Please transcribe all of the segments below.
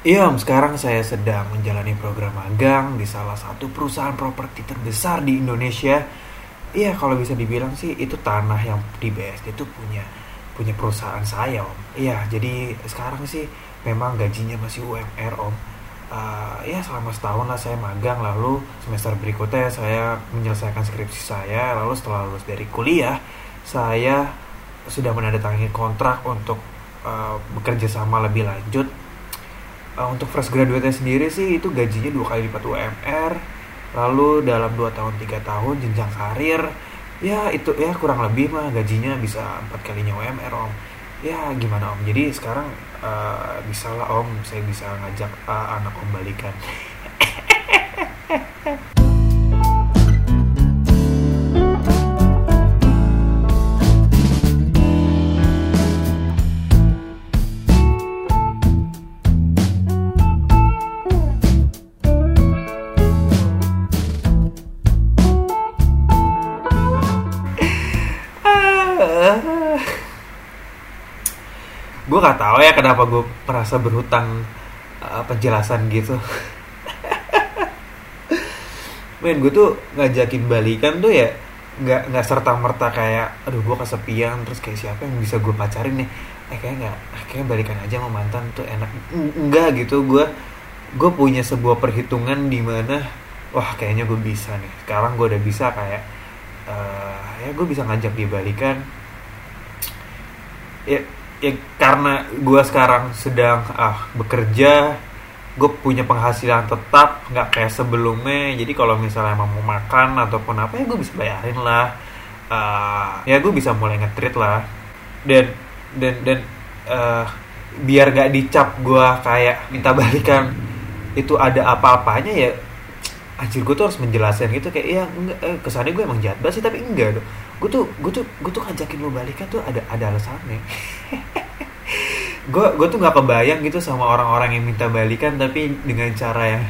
Iya om, sekarang saya sedang menjalani program magang di salah satu perusahaan properti terbesar di Indonesia. Iya kalau bisa dibilang sih itu tanah yang di BSD itu punya punya perusahaan saya om. Iya jadi sekarang sih memang gajinya masih UMR om. Uh, ya selama setahun lah saya magang lalu semester berikutnya saya menyelesaikan skripsi saya lalu setelah lulus dari kuliah saya sudah menandatangani kontrak untuk uh, bekerja sama lebih lanjut uh, untuk fresh graduate sendiri sih itu gajinya dua kali lipat UMR lalu dalam 2 tahun tiga tahun jenjang karir. Ya itu ya kurang lebih mah gajinya bisa empat kalinya UMR om. Ya gimana om? Jadi sekarang uh, bisa lah om saya bisa ngajak uh, anak om balikan gue gak tahu ya kenapa gue merasa berhutang uh, penjelasan gitu. Men gue tuh ngajakin balikan tuh ya nggak nggak serta merta kayak aduh gue kesepian terus kayak siapa yang bisa gue pacarin nih? Eh kayak nggak eh, kayak balikan aja sama mantan tuh enak. Enggak gitu gue gue punya sebuah perhitungan di mana wah kayaknya gue bisa nih. Sekarang gue udah bisa kayak uh, ya gue bisa ngajak dia balikan. Ya ya karena gue sekarang sedang ah bekerja gue punya penghasilan tetap nggak kayak sebelumnya. Jadi kalau misalnya emang mau makan ataupun apa ya gue bisa bayarin lah. Uh, ya gue bisa mulai ngetrit lah. Dan dan dan uh, biar gak dicap gue kayak minta balikan itu ada apa-apanya ya anjir gue tuh harus menjelaskan gitu. Kayak ya enggak, eh, kesannya gue emang jahat banget sih tapi enggak dong gue tuh gue tuh gue tuh ngajakin lo balikan tuh ada ada alasannya. Gue gue tuh nggak kebayang gitu sama orang-orang yang minta balikan tapi dengan cara yang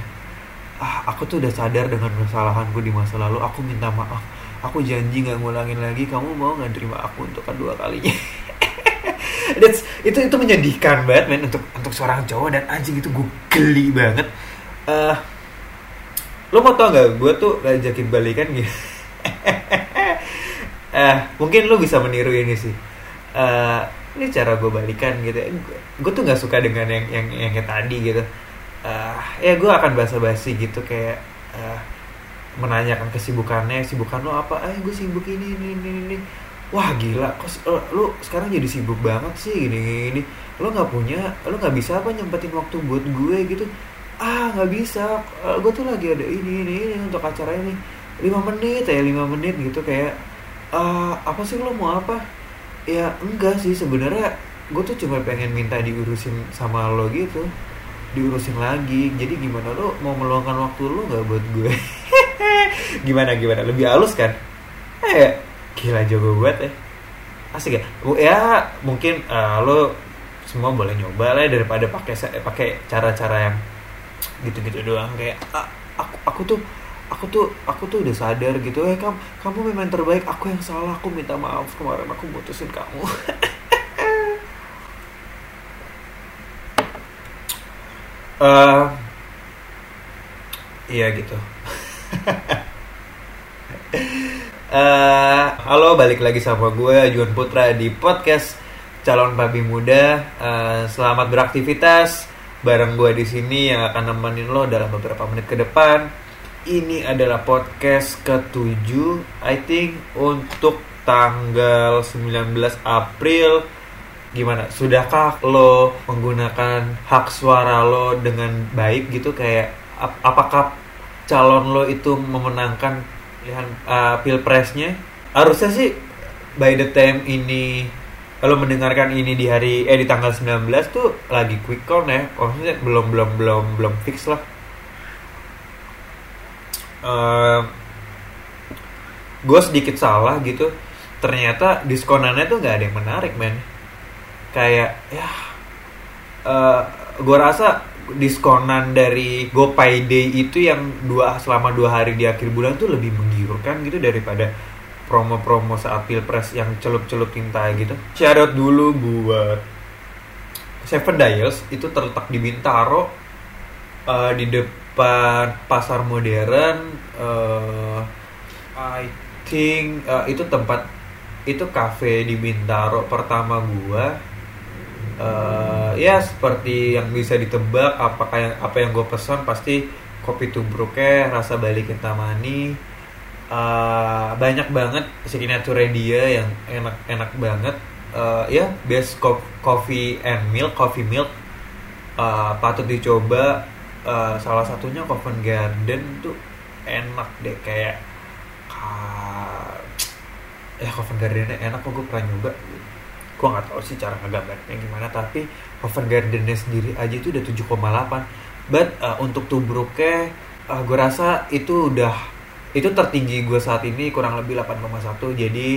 ah aku tuh udah sadar dengan kesalahanku di masa lalu aku minta maaf. Aku janji nggak ngulangin lagi kamu mau nggak terima aku untuk kedua kalinya? That's, itu itu menyedihkan banget men untuk untuk seorang cowok dan anjing itu gue geli banget. Uh, lo mau tau nggak gue tuh ngajakin balikan gitu uh, mungkin lo bisa meniru ini sih. Uh, ini cara gue balikan gitu gue tuh nggak suka dengan yang yang yang kayak tadi gitu. Uh, ya gue akan basa-basi gitu kayak uh, menanyakan kesibukannya sibukan lo apa? Eh gue sibuk ini ini ini ini wah gila kok lo, lo sekarang jadi sibuk banget sih gini gini lo nggak punya lo nggak bisa apa nyempetin waktu buat gue gitu. Ah nggak bisa. Gue tuh lagi ada ini ini ini untuk acara ini. Lima menit ya lima menit gitu kayak uh, apa sih lo mau apa? Ya enggak sih. Sebenarnya gue tuh cuma pengen minta diurusin sama lo gitu. Diurusin lagi. Jadi gimana lo mau meluangkan waktu lo nggak buat gue? Gimana gimana? Lebih halus kan? Eh gila jago buat ya. Asik ya? Ya mungkin uh, lo semua boleh nyoba lah ya, daripada pakai pakai cara-cara yang gitu-gitu doang. Kayak aku aku tuh aku tuh aku tuh udah sadar gitu eh kamu kamu memang terbaik aku yang salah aku minta maaf kemarin aku mutusin kamu. Uh, iya gitu. Uh, halo balik lagi sama gue Juan Putra di podcast calon babi muda. Uh, selamat beraktivitas bareng gue di sini yang akan nemenin lo dalam beberapa menit ke depan ini adalah podcast ke-7 I think untuk tanggal 19 April. Gimana? Sudahkah lo menggunakan hak suara lo dengan baik gitu? Kayak ap apakah calon lo itu memenangkan uh, pilpresnya? Harusnya sih by the time ini kalau mendengarkan ini di hari eh di tanggal 19 tuh lagi quick count ya. Maksudnya belum belum belum belum fix lah uh, gue sedikit salah gitu ternyata diskonannya tuh nggak ada yang menarik men kayak ya uh, gue rasa diskonan dari GoPay Day itu yang dua selama dua hari di akhir bulan tuh lebih menggiurkan gitu daripada promo-promo saat pilpres yang celup-celup tinta gitu. Shout dulu buat Seven Dials itu terletak di Bintaro uh, di pasar modern uh, I think uh, itu tempat itu cafe di Bintaro pertama gua. Uh, ya seperti yang bisa ditebak apakah yang apa yang gue pesan pasti kopi tubruknya rasa balikin tamani uh, banyak banget signature dia yang enak-enak banget. Uh, ya best coffee and milk coffee milk. Uh, patut dicoba uh, salah satunya Covent Garden tuh enak deh kayak uh, ya Covent Gardennya enak kok gue pernah nyoba. Gue nggak tahu sih cara ngegambarnya gimana tapi Covent Gardennya sendiri aja itu udah 7,8 but uh, untuk tubruknya uh, gue rasa itu udah itu tertinggi gue saat ini kurang lebih 8,1 jadi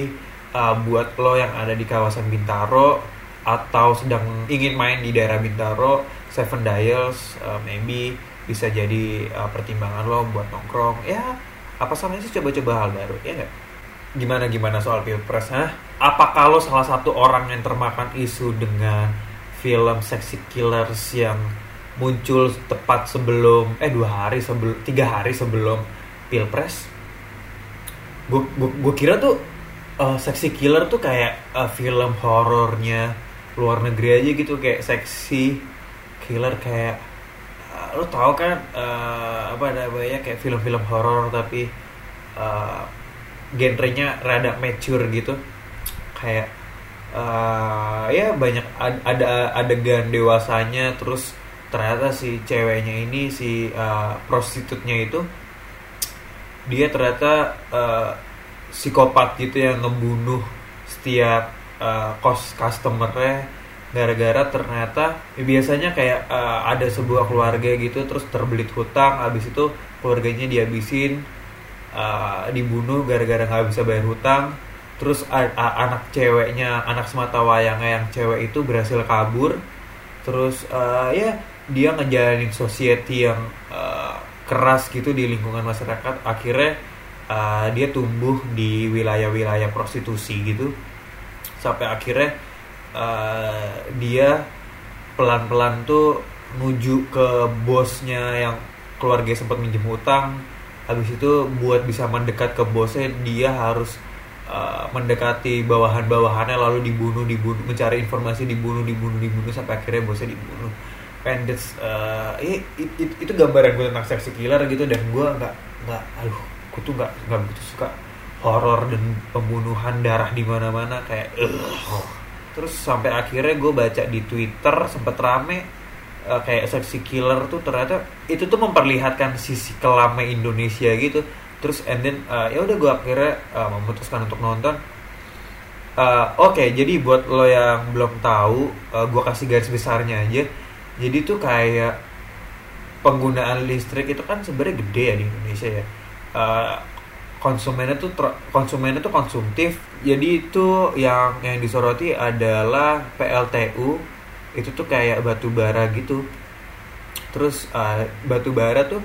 uh, buat lo yang ada di kawasan Bintaro atau sedang ingin main di daerah Bintaro Seven Dials uh, maybe bisa jadi uh, pertimbangan lo buat nongkrong. Ya apa sama sih coba-coba hal baru ya nggak? Gimana gimana soal pilpres ha? apa kalau salah satu orang yang termakan isu dengan film Sexy Killers yang muncul tepat sebelum eh dua hari sebelum tiga hari sebelum pilpres? Gue kira tuh uh, Sexy Killer tuh kayak uh, film horornya luar negeri aja gitu kayak seksi killer kayak uh, lo tau kan uh, apa namanya kayak film-film horor tapi uh, genrenya rada mature gitu. Kayak uh, ya banyak ad ada adegan dewasanya terus ternyata si ceweknya ini si uh, prostitutnya itu dia ternyata uh, psikopat gitu yang ngebunuh setiap uh, cost customernya gara-gara ternyata ya biasanya kayak uh, ada sebuah keluarga gitu terus terbelit hutang habis itu keluarganya dihabisin uh, dibunuh gara-gara nggak bisa bayar hutang. Terus uh, anak ceweknya anak semata wayangnya yang cewek itu berhasil kabur. Terus uh, ya dia ngejalanin society yang uh, keras gitu di lingkungan masyarakat. Akhirnya uh, dia tumbuh di wilayah-wilayah prostitusi gitu. Sampai akhirnya uh, dia pelan-pelan tuh menuju ke bosnya yang keluarga sempat minjem hutang habis itu buat bisa mendekat ke bosnya dia harus uh, mendekati bawahan-bawahannya lalu dibunuh dibunuh mencari informasi dibunuh dibunuh dibunuh sampai akhirnya bosnya dibunuh that's uh, it, it, it, itu gambaran gue tentang seksi killer gitu dan gue nggak nggak aduh gue tuh nggak nggak begitu suka horor dan pembunuhan darah di mana-mana kayak uh. Terus sampai akhirnya gue baca di twitter sempet rame uh, kayak seksi killer tuh ternyata itu tuh memperlihatkan sisi kelamnya Indonesia gitu. Terus and then uh, ya udah gue akhirnya uh, memutuskan untuk nonton. Uh, oke okay, jadi buat lo yang belum tahu uh, gue kasih garis besarnya aja. Jadi tuh kayak penggunaan listrik itu kan sebenarnya gede ya di Indonesia ya. Uh, konsumennya tuh konsumennya tuh konsumtif. Jadi itu yang yang disoroti adalah PLTU itu tuh kayak batu bara gitu. Terus uh, batu bara tuh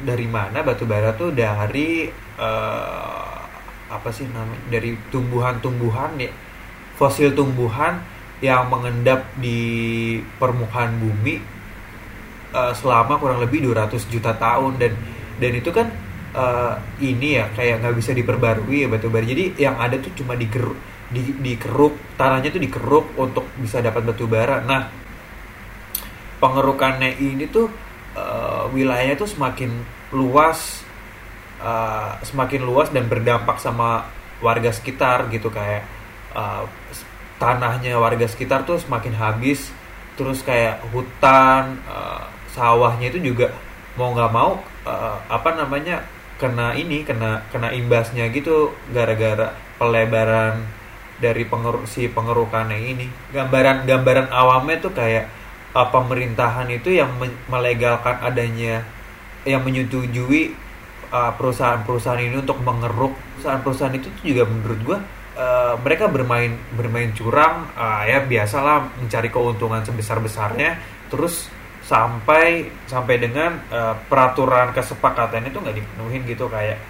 dari mana? Batu bara tuh dari uh, apa sih namanya? Dari tumbuhan-tumbuhan ya. Fosil tumbuhan yang mengendap di permukaan bumi uh, selama kurang lebih 200 juta tahun. Dan dan itu kan uh, ini ya kayak nggak bisa diperbarui ya batu bara. Jadi yang ada tuh cuma digeruk di dikeruk tanahnya tuh dikeruk untuk bisa dapat batu bara. Nah pengerukannya ini tuh uh, wilayahnya tuh semakin luas uh, semakin luas dan berdampak sama warga sekitar gitu kayak uh, tanahnya warga sekitar tuh semakin habis. Terus kayak hutan uh, sawahnya itu juga mau nggak mau uh, apa namanya kena ini kena kena imbasnya gitu gara-gara pelebaran dari pengeru si pengerukannya ini. Gambaran gambaran awamnya tuh kayak uh, pemerintahan itu yang melegalkan adanya yang menyetujui perusahaan-perusahaan ini untuk mengeruk. Perusahaan-perusahaan itu juga menurut gue uh, mereka bermain bermain curang. Uh, ya biasalah mencari keuntungan sebesar besarnya terus sampai sampai dengan uh, peraturan kesepakatan itu nggak dipenuhin gitu kayak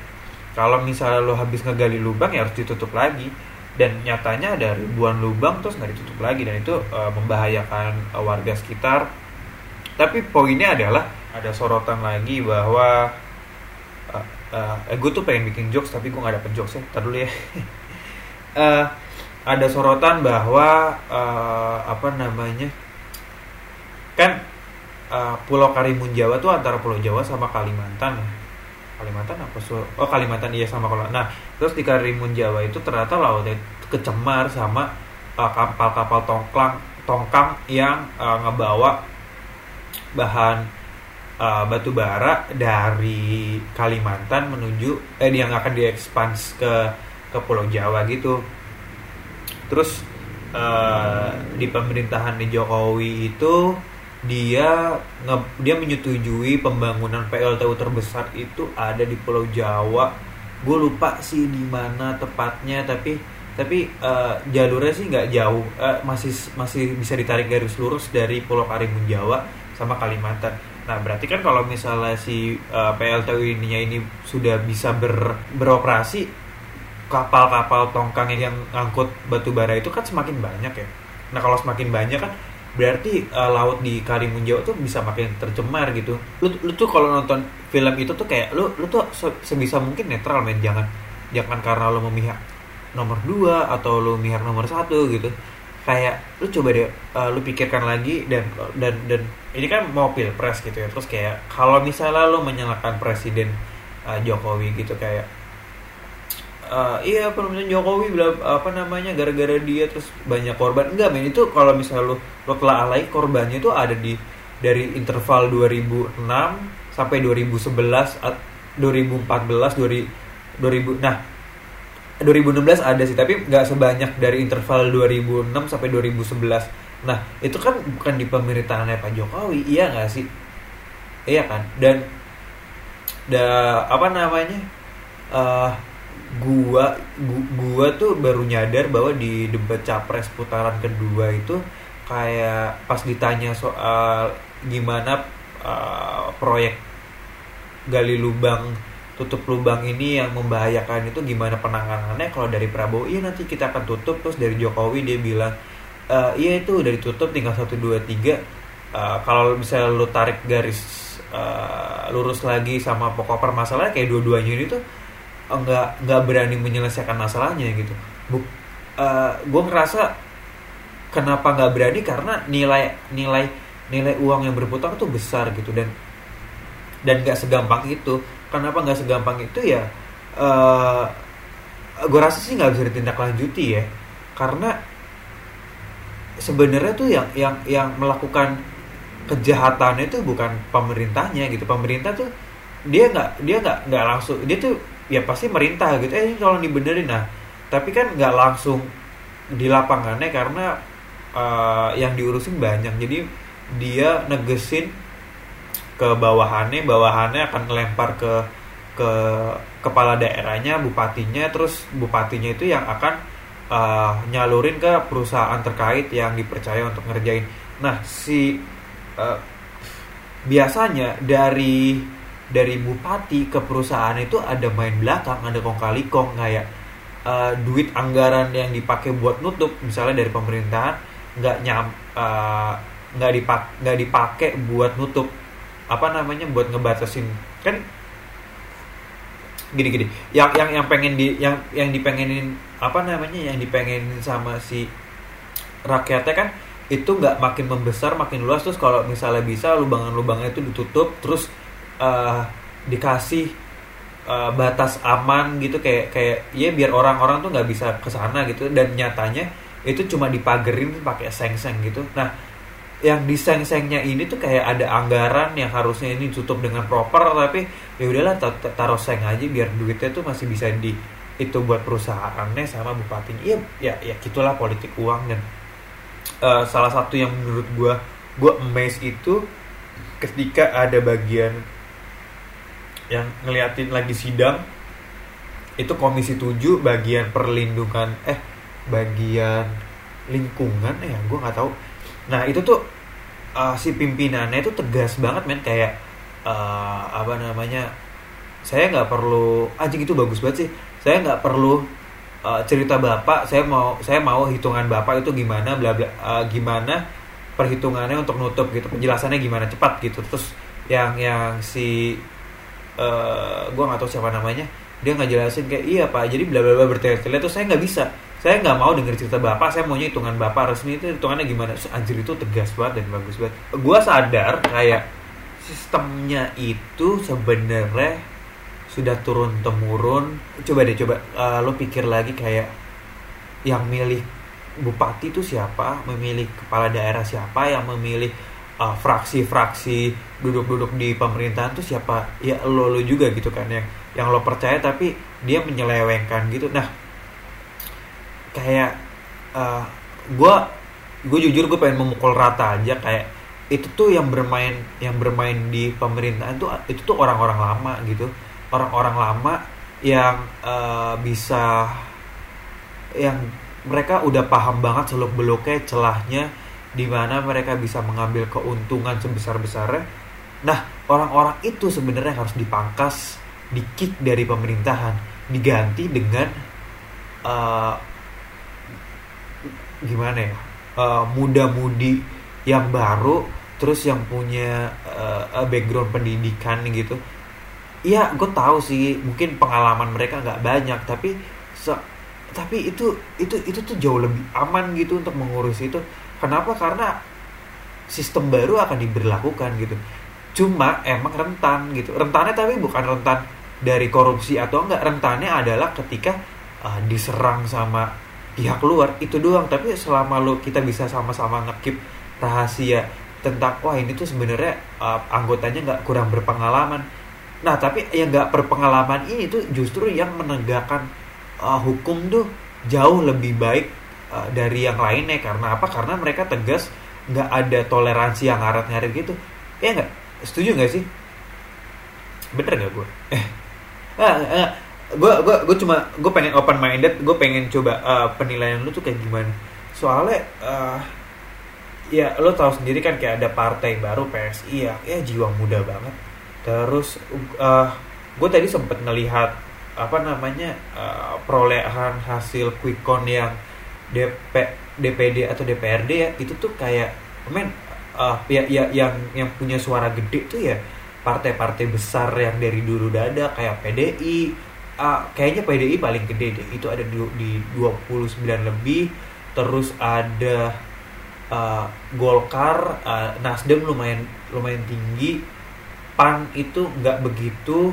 kalau misalnya lo habis ngegali lubang ya harus ditutup lagi. Dan nyatanya ada ribuan lubang terus nggak ditutup lagi dan itu uh, membahayakan uh, warga sekitar. Tapi poinnya adalah ada sorotan lagi bahwa uh, uh, gue tuh pengen bikin jokes tapi gue nggak dapet jokes ya Ntar dulu ya. Uh, ada sorotan bahwa uh, apa namanya uh, Pulau Karimun Jawa tuh antara Pulau Jawa sama Kalimantan ya. Kalimantan apa so oh Kalimantan iya sama kalau nah terus di Karimun Jawa itu ternyata lautnya kecemar sama kapal-kapal uh, tongkang tongkang yang uh, ngebawa bahan uh, batu bara dari Kalimantan menuju eh yang akan diekspans ke ke Pulau Jawa gitu. Terus uh, di pemerintahan di Jokowi itu dia nge, dia menyetujui pembangunan PLTU terbesar itu ada di Pulau Jawa. Gue lupa sih di mana tepatnya tapi tapi uh, jalurnya sih nggak jauh uh, masih masih bisa ditarik garis lurus dari Pulau Karimun Jawa sama Kalimantan. Nah, berarti kan kalau misalnya si uh, PLTU ininya ini sudah bisa ber, beroperasi, kapal-kapal tongkang yang ngangkut batu bara itu kan semakin banyak ya. Nah, kalau semakin banyak kan berarti uh, laut di Karimun Jawa tuh bisa makin tercemar gitu. Lu, lu tuh kalau nonton film itu tuh kayak lu lu tuh sebisa mungkin netral men. Jangan jangan karena lu memihak nomor dua atau lu memihak nomor satu gitu. Kayak lu coba deh uh, lu pikirkan lagi dan dan dan ini kan mau pilpres gitu ya. Terus kayak kalau misalnya lu menyalahkan presiden uh, Jokowi gitu kayak uh, iya presiden Jokowi bilang apa namanya gara-gara dia terus banyak korban. Enggak men itu kalau misalnya lu lu telah alai korbannya itu ada di dari interval 2006 sampai 2011 2014 2000 2000 nah 2016 ada sih tapi nggak sebanyak dari interval 2006 sampai 2011 nah itu kan bukan di pemerintahannya Pak Jokowi iya nggak sih? Iya kan? Dan da apa namanya uh, gua gua, gua tuh baru nyadar bahwa di debat capres putaran kedua itu kayak pas ditanya soal gimana uh, proyek gali lubang tutup lubang ini yang membahayakan itu gimana penanganannya kalau dari Prabowo iya nanti kita akan tutup. Terus dari Jokowi dia bilang e, iya itu udah ditutup tinggal satu dua tiga. Uh, kalau misalnya lu tarik garis uh, lurus lagi sama pokok permasalahan kayak dua-duanya ini tuh nggak nggak berani menyelesaikan masalahnya gitu. Buk, uh, gue ngerasa kenapa nggak berani? Karena nilai nilai nilai uang yang berputar tuh besar gitu. Dan dan nggak segampang itu. Kenapa nggak segampang itu ya uh, eh, gue rasa sih nggak bisa ditindaklanjuti ya. Karena sebenarnya tuh yang yang yang melakukan kejahatan itu bukan pemerintahnya gitu. Pemerintah tuh dia nggak dia nggak nggak langsung dia tuh ya pasti merintah gitu. Eh kalau dibenerin. Nah tapi kan nggak langsung di lapangannya karena uh, yang diurusin banyak. Jadi dia negesin ke bawahannya bawahannya akan melempar ke ke kepala daerahnya bupatinya terus bupatinya itu yang akan uh, nyalurin ke perusahaan terkait yang dipercaya untuk ngerjain. Nah si uh, biasanya dari dari bupati ke perusahaan itu ada main belakang ada kong kali kong kayak uh, duit anggaran yang dipakai buat nutup misalnya dari pemerintahan nggak nyam nggak uh, dipak nggak dipakai buat nutup apa namanya buat ngebatasin kan gini gini yang yang yang pengen di yang yang dipengenin apa namanya yang dipengenin sama si rakyatnya kan itu nggak makin membesar makin luas terus kalau misalnya bisa lubangan-lubangnya itu ditutup terus uh, dikasih uh, batas aman gitu kayak kayak ya biar orang-orang tuh nggak bisa ke sana gitu. Dan nyatanya itu cuma dipagerin pakai seng-seng gitu. Nah yang diseng-sengnya ini tuh kayak ada anggaran yang harusnya ini tutup dengan proper tapi ya udahlah taruh seng aja biar duitnya tuh masih bisa di itu buat perusahaannya sama bupatinya. Iya ya ya gitulah politik uang. Dan uh, salah satu yang menurut gue gue emes itu ketika ada bagian yang ngeliatin lagi sidang itu komisi 7 bagian perlindungan eh bagian lingkungan ya gue nggak tahu. Nah itu tuh uh, si pimpinannya itu tegas banget men kayak uh, apa namanya saya nggak perlu anjing itu bagus banget sih. Saya nggak perlu uh, cerita bapak saya mau saya mau hitungan bapak itu gimana bla bla uh, gimana perhitungannya untuk nutup gitu penjelasannya gimana cepat gitu. Terus yang yang si uh, gue nggak tahu siapa namanya dia nggak jelasin kayak iya pak. Jadi bla bla bla bertele-tele tuh saya nggak bisa. Saya nggak mau denger cerita bapak saya maunya hitungan bapak resmi itu hitungannya gimana? Anjir itu tegas banget dan bagus banget. Gue sadar kayak sistemnya itu sebenarnya sudah turun temurun. Coba deh coba uh, lo pikir lagi kayak yang milih bupati itu siapa memilih kepala daerah siapa yang memilih uh, fraksi-fraksi duduk-duduk di pemerintahan tuh siapa? Ya lo lo juga gitu kan yang yang lo percaya tapi dia menyelewengkan gitu. Nah kayak uh, gue gue jujur gue pengen memukul rata aja. Kayak itu tuh yang bermain yang bermain di pemerintahan tuh itu tuh orang-orang lama gitu. Orang-orang lama yang uh, bisa yang mereka udah paham banget seluk beluknya celahnya di mana mereka bisa mengambil keuntungan sebesar besarnya nah orang-orang itu sebenarnya harus dipangkas di kick dari pemerintahan diganti dengan uh, gimana ya uh, muda-mudi yang baru terus yang punya uh, background pendidikan gitu. Iya, gue tahu sih mungkin pengalaman mereka nggak banyak tapi se tapi itu itu itu tuh jauh lebih aman gitu untuk mengurus itu. Kenapa? Karena sistem baru akan diberlakukan gitu cuma emang rentan gitu. Rentannya tapi bukan rentan dari korupsi atau enggak. Rentannya adalah ketika uh, diserang sama pihak luar itu doang. Tapi selama lo kita bisa sama-sama ngekip rahasia tentang wah ini tuh sebenarnya uh, anggotanya nggak kurang berpengalaman. Nah tapi yang nggak berpengalaman ini tuh justru yang menegakkan uh, hukum tuh jauh lebih baik uh, dari yang lainnya. Karena apa? Karena mereka tegas nggak ada toleransi yang ngaret-ngaret gitu. Ya nggak setuju nggak sih? Bener nggak gue eh. Ah, ah, gue gue gue cuma gue pengen open minded gue pengen coba uh, penilaian lu tuh kayak gimana. Soalnya uh, ya lo tau sendiri kan kayak ada partai baru PSI ya ya jiwa muda banget. Terus uh, gue tadi sempet ngelihat apa namanya uh, perolehan hasil quick count yang DP DPD atau DPRD ya itu tuh kayak men uh, ya, ya yang yang punya suara gede tuh ya partai-partai besar yang dari dulu udah ada kayak PDI uh, kayaknya PDI paling gede deh. Itu ada di, di 29 lebih. Terus ada uh, Golkar. Uh, Nasdem lumayan lumayan tinggi. PAN itu nggak begitu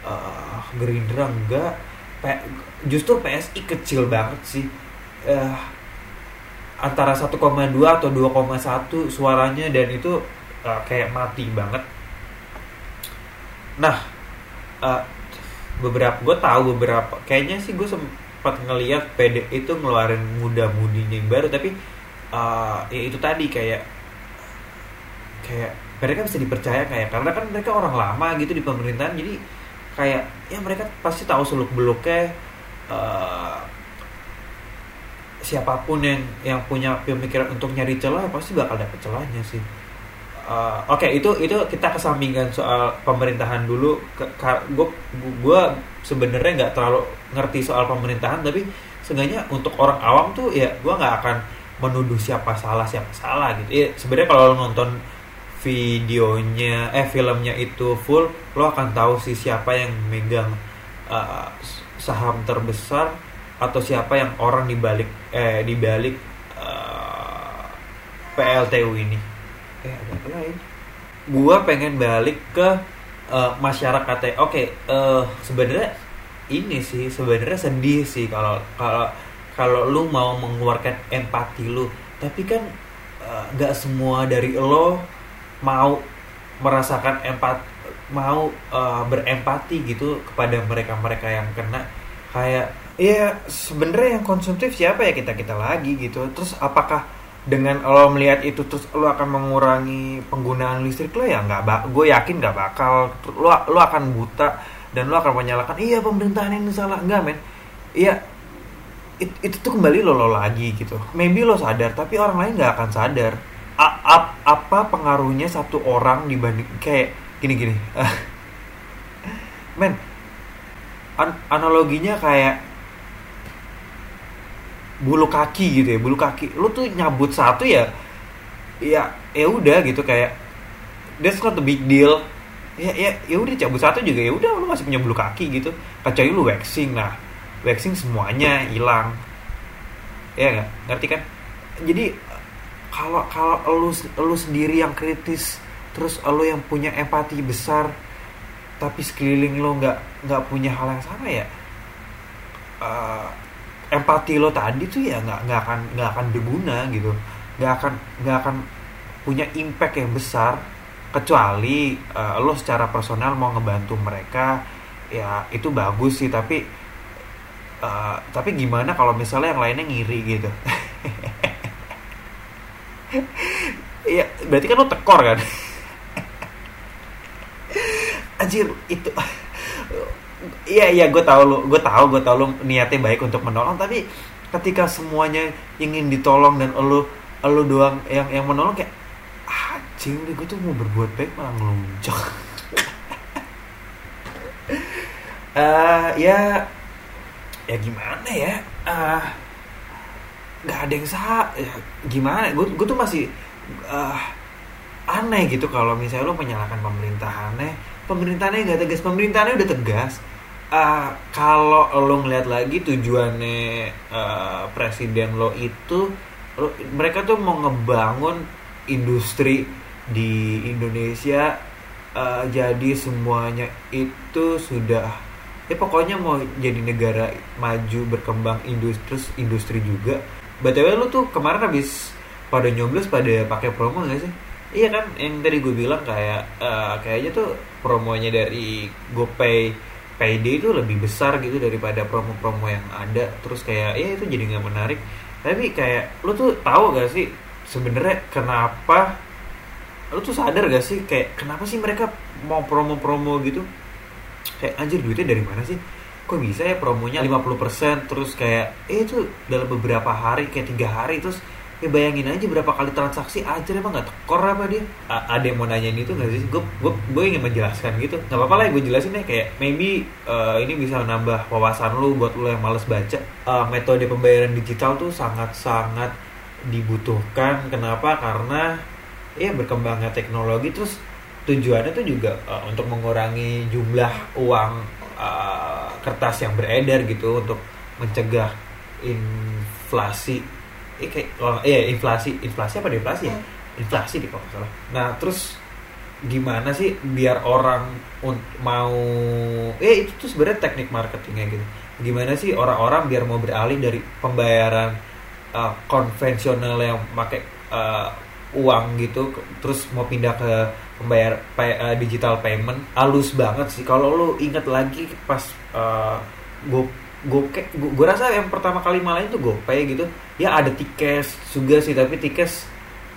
uh, Gerindra enggak justru PSI kecil banget sih. Uh, antara 1,2 atau 2,1 suaranya dan itu uh, kayak mati banget. Nah uh, beberapa gue tahu beberapa kayaknya sih gue sempat ngeliat PD itu ngeluarin muda-mudinya yang baru tapi uh, ya itu tadi kayak kayak mereka bisa dipercaya kayak karena kan mereka orang lama gitu di pemerintahan jadi kayak ya mereka pasti tahu seluk beluknya uh, siapa pun yang yang punya pemikiran untuk nyari celah pasti bakal dapet celahnya sih. Uh, oke okay, itu itu kita kesampingkan soal pemerintahan dulu. Gue gue sebenarnya nggak terlalu ngerti soal pemerintahan tapi seenggaknya untuk orang awam tuh ya gue nggak akan menuduh siapa salah siapa salah gitu. Ya sebenarnya kalau nonton videonya eh filmnya itu full lo akan tahu sih siapa yang megang uh, saham terbesar atau siapa yang orang dibalik eh dibalik uh, PLTU ini. Eh ada apa lain? Gua pengen balik ke uh, masyarakatnya. Oke okay, uh, sebenarnya ini sih sebenarnya sedih sih kalau kalau kalau lu mau mengeluarkan empati lu. Tapi kan nggak uh, semua dari lo mau merasakan empat mau uh, berempati gitu kepada mereka-mereka yang kena. Kayak ya sebenarnya yang konsumtif siapa ya kita kita lagi gitu. Terus apakah dengan lo melihat itu terus lo akan mengurangi penggunaan listrik lo? Ya nggak gue yakin nggak bakal. Lo lo akan buta dan lo akan menyalahkan iya pemerintahan ini salah. Enggak men. Iya it, itu tuh kembali lo lo lagi gitu. Maybe lo sadar tapi orang lain nggak akan sadar. A, a, apa pengaruhnya satu orang dibanding kayak gini gini. Men an, analoginya kayak bulu kaki gitu ya bulu kaki. Lu tuh nyabut satu ya ya ya udah gitu kayak that's not a big deal. Ya ya ya udah cabut satu juga ya udah lu masih punya bulu kaki gitu. Kecuali lu waxing nah waxing semuanya hilang. Ya nggak? Ngerti kan? Jadi kalau kalau lu lu sendiri yang kritis terus lu yang punya empati besar tapi sekeliling lo nggak nggak punya hal yang sama ya uh, empati lo tadi tuh ya nggak nggak akan nggak akan berguna gitu. Nggak akan nggak akan punya impact yang besar kecuali uh, lo secara personal mau ngebantu mereka ya itu bagus sih tapi uh, tapi gimana kalau misalnya yang lainnya ngiri gitu? Ya berarti kan lo tekor kan? Anjir itu iya iya gue tahu lo gue tahu gue tahu lo niatnya baik untuk menolong tapi ketika semuanya ingin ditolong dan lo lo doang yang yang menolong kayak anjing udah gue tuh mau berbuat baik malah ngelunjak. Uh, ya ya gimana ya? Uh, nggak ada yang sah ya, gimana? Gue gue tuh masih uh, aneh gitu kalau misalnya lo menyalahkan pemerintahannya pemerintahannya nggak tegas pemerintahannya udah tegas uh, kalau lo ngeliat lagi tujuannya uh, presiden lo itu lo, mereka tuh mau ngebangun industri di Indonesia uh, jadi semuanya itu sudah ya pokoknya mau jadi negara maju berkembang industri industri juga. Btw lu tuh kemarin habis pada nyoblos pada pakai promo gak sih? Iya kan yang tadi gue bilang kayak uh, kayaknya tuh promonya dari GoPay Payday itu lebih besar gitu daripada promo-promo yang ada. Terus kayak ya itu jadi nggak menarik. Tapi kayak lu tuh tahu gak sih sebenarnya kenapa lu tuh sadar gak sih kayak kenapa sih mereka mau promo-promo gitu? Kayak anjir duitnya dari mana sih? Kok bisa ya promonya 50% terus kayak eh itu dalam beberapa hari kayak tiga hari terus ya bayangin aja berapa kali transaksi aja emang nggak tekor apa dia? A ada yang mau nanyain itu nggak sih? Gue gue gue ingin menjelaskan gitu. Nggak apa-apa lah gue jelasin ya kayak maybe uh, ini bisa nambah wawasan lu buat lu yang males baca. Uh, metode pembayaran digital tuh sangat sangat dibutuhkan. Kenapa? Karena ya berkembangnya teknologi terus tujuannya tuh juga uh, untuk mengurangi jumlah uang uh, kertas yang beredar gitu untuk mencegah inflasi eh kayak oh, iya inflasi inflasi apa inflasi ya? Inflasi di kalau salah. Nah terus gimana sih biar orang mau eh itu tuh sebenarnya teknik marketingnya gitu. Gimana sih orang-orang biar mau beralih dari pembayaran uh, konvensional yang pakai uh, uang gitu terus mau pindah ke pembayar pay, uh, digital payment halus banget sih. Kalau lo inget lagi pas uh, gue gue gue rasa yang pertama kali malah itu GoPay gitu. Ya ada tiket juga sih tapi tiket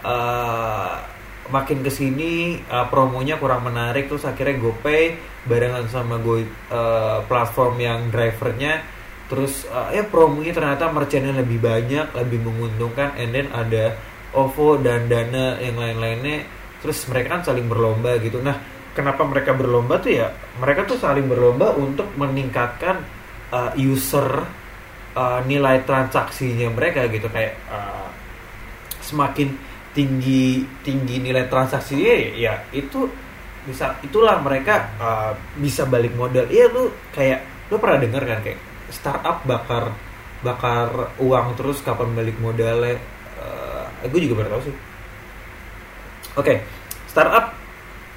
uh, makin ke sini uh, promonya kurang menarik terus akhirnya GoPay barengan sama Go uh, platform yang drivernya. Terus uh, ya promonya ternyata merchantnya lebih banyak lebih menguntungkan and then ada OVO dan Dana yang lain-lainnya. Terus mereka kan saling berlomba gitu. Nah kenapa mereka berlomba tuh ya mereka tuh saling berlomba untuk meningkatkan uh, user uh, nilai transaksinya mereka gitu kayak uh, semakin tinggi tinggi nilai transaksinya ya itu bisa itulah mereka uh, bisa balik modal. Iya lu kayak lu pernah dengar kan kayak startup bakar bakar uang terus kapan balik modalnya? Eh, gue juga baru tahu sih. Oke okay. startup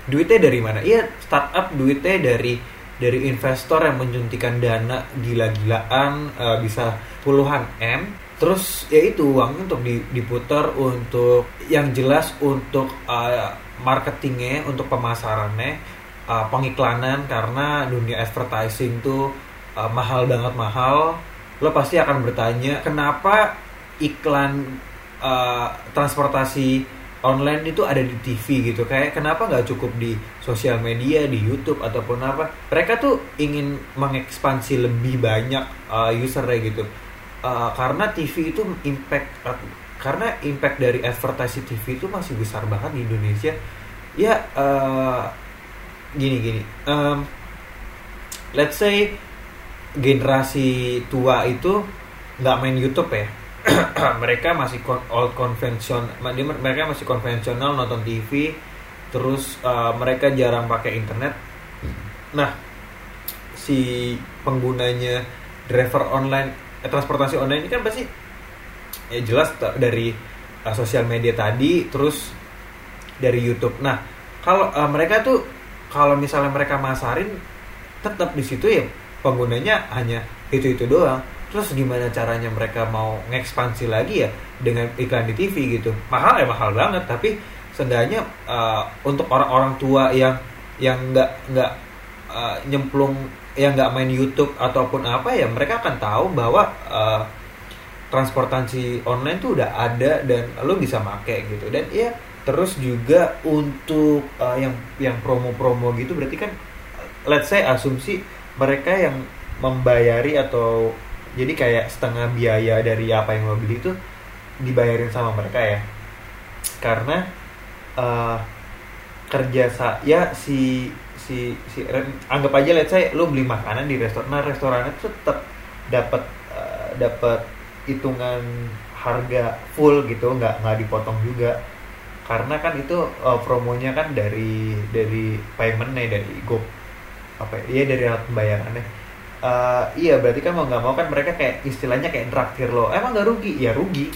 duitnya dari mana? Iya startup duitnya dari dari investor yang menyuntikan dana gila-gilaan uh, bisa puluhan m terus ya itu uang untuk diputar untuk yang jelas untuk uh, marketingnya untuk pemasarannya uh, pengiklanan karena dunia advertising tuh uh, mahal banget mahal. Lo pasti akan bertanya kenapa iklan uh, transportasi online itu ada di TV gitu. Kayak kenapa nggak cukup di sosial media di YouTube ataupun apa? Mereka tuh ingin mengekspansi lebih banyak uh, usernya gitu. Uh, karena TV itu impact uh, karena impact dari advertising TV itu masih besar banget di Indonesia. Ya uh, gini gini. Um, let's say generasi tua itu nggak main YouTube ya mereka masih old konvensional mereka masih konvensional nonton TV terus uh, mereka jarang pakai internet. Nah si penggunanya driver online eh, transportasi online ini kan pasti ya jelas dari uh, sosial media tadi terus dari YouTube. Nah kalau uh, mereka tuh kalau misalnya mereka masarin tetap di situ ya penggunanya hanya itu itu doang terus gimana caranya mereka mau ngekspansi lagi ya dengan iklan di TV gitu? Mahal ya mahal banget. Tapi seenggaknya uh, untuk orang-orang tua yang yang nggak nggak uh, nyemplung yang nggak main YouTube ataupun apa ya mereka akan tahu bahwa uh, transportasi online tuh udah ada dan lo bisa make gitu. Dan ya terus juga untuk uh, yang yang promo-promo gitu berarti kan let's say asumsi mereka yang membayari atau jadi kayak setengah biaya dari apa yang lo beli itu dibayarin sama mereka ya. Karena uh, kerja sa ya si si si anggap aja let's say lo beli makanan di restoran nah restorannya tuh tetap dapat uh, dapat hitungan harga full gitu nggak nggak dipotong juga. Karena kan itu uh, promonya kan dari dari paymentnya dari go apa ya dari alat pembayarannya uh, iya berarti kan mau nggak mau kan mereka kayak istilahnya kayak traktir lo. Emang nggak rugi? Ya rugi.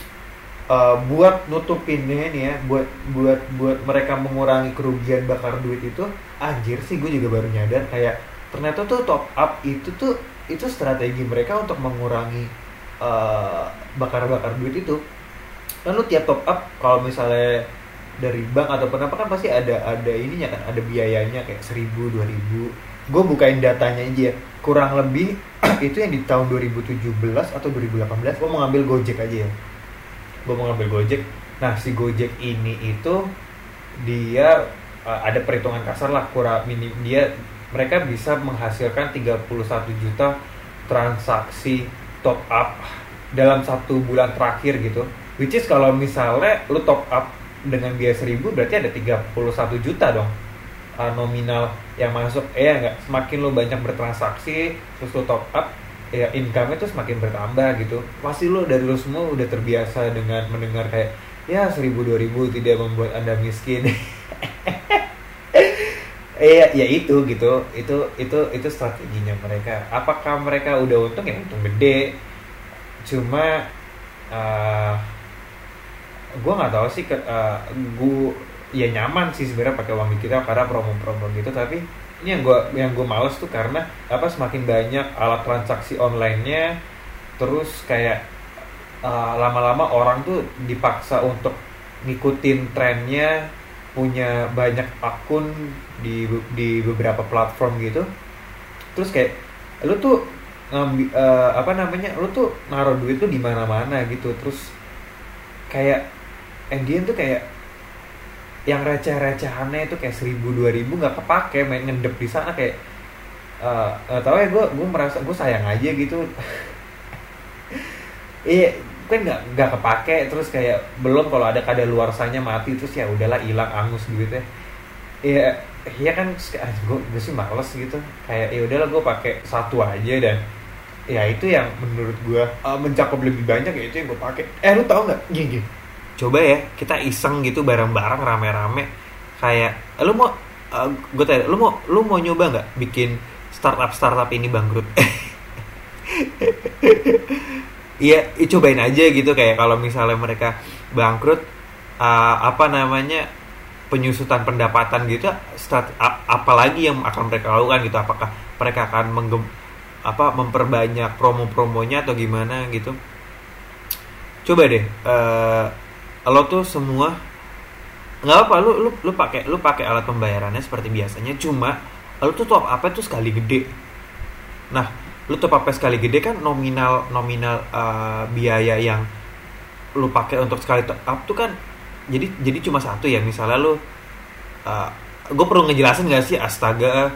Uh, buat nutupinnya nih ya buat buat buat mereka mengurangi kerugian bakar duit itu anjir sih gue juga baru nyadar. Kayak ternyata tuh top up itu tuh itu strategi mereka untuk mengurangi uh, bakar-bakar duit itu. Kan lu tiap top up kalau misalnya dari bank ataupun apa kan pasti ada ada ininya kan ada biayanya kayak seribu dua ribu gue bukain datanya aja. Kurang lebih itu yang di tahun 2017 atau 2018 gue mau ngambil Gojek aja. Ya gue mau ngambil Gojek. Nah si Gojek ini itu dia uh, ada perhitungan kasar lah kurang minim dia mereka bisa menghasilkan 31 juta transaksi top up dalam satu bulan terakhir gitu. Which is kalau misalnya lu top up dengan biaya 1000 berarti ada 31 juta dong uh, nominal yang masuk ya nggak semakin lo banyak bertransaksi terus lo top up ya income itu semakin bertambah gitu pasti lo dari lo semua udah terbiasa dengan mendengar kayak ya seribu dua ribu tidak membuat anda miskin Iya, ya itu gitu. Itu itu itu strateginya mereka. Apakah mereka udah untung ya untung gede. Cuma uh, gue nggak tahu sih uh, gue ya nyaman sih sebenarnya pakai uang digital karena promo-promo gitu. Tapi ini yang gue yang gue males tuh karena apa semakin banyak alat transaksi onlinenya terus kayak uh, lama-lama orang tuh dipaksa untuk ngikutin trennya punya banyak akun di di beberapa platform gitu. Terus kayak lu tuh ngambil uh, apa namanya lu tuh naruh duit tuh di mana-mana gitu. Terus kayak Endian tuh kayak yang receh-recehannya itu kayak seribu dua ribu nggak kepake main ngedep di sana kayak uh, tau ya gue gue merasa gue sayang aja gitu. Iya kan nggak nggak kepake terus kayak belum kalau ada kada luar sanya mati terus ya udahlah hilang angus duitnya. Iya iya kan gue gue sih males gitu. Kayak ya udahlah gue pakai satu aja dan ya itu yang menurut gue uh, mencakup lebih banyak ya itu yang gue pakai. Eh lu tau nggak? Gini coba ya kita iseng gitu bareng-bareng rame-rame. Kayak lu mau uh, gue tanya lu mau lu mau nyoba nggak bikin startup startup ini bangkrut? Iya, cobain aja gitu. Kayak kalau misalnya mereka bangkrut, uh, apa namanya penyusutan pendapatan gitu, start, apalagi yang akan mereka lakukan gitu, apakah mereka akan menggem, apa memperbanyak promo-promonya atau gimana gitu? Coba deh, uh, lo tuh semua nggak apa lu lu lu pakai lu pakai alat pembayarannya seperti biasanya cuma lu tuh top apa tuh sekali gede. Nah lu top apa sekali gede kan nominal nominal uh, biaya yang lu pakai untuk sekali top up tuh kan jadi jadi cuma satu ya. Misalnya lu uh, gue perlu ngejelasin gak sih? Astaga.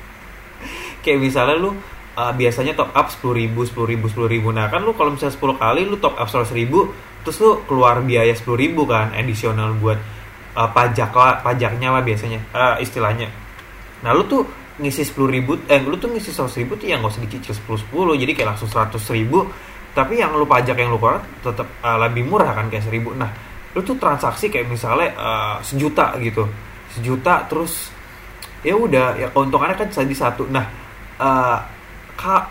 Kayak misalnya lu uh, biasanya top up sepuluh ribu sepuluh ribu sepuluh ribu. Nah kan lu kalau misalnya 10 kali lu top up seratus ribu terus lu keluar biaya sepuluh ribu kan additional buat uh, pajak lah pajaknya lah biasanya uh, istilahnya. Nah lu tuh ngisi sepuluh ribu eh lu tuh ngisi seratus ribu tuh yang gak usah dicicil sepuluh sepuluh jadi kayak langsung seratus ribu. Tapi yang lu pajak yang lu keluar tetap uh, lebih murah kan kayak seribu. Nah lu tuh transaksi kayak misalnya uh, sejuta gitu. Sejuta terus ya udah ya keuntungannya kan jadi satu. Nah uh, ka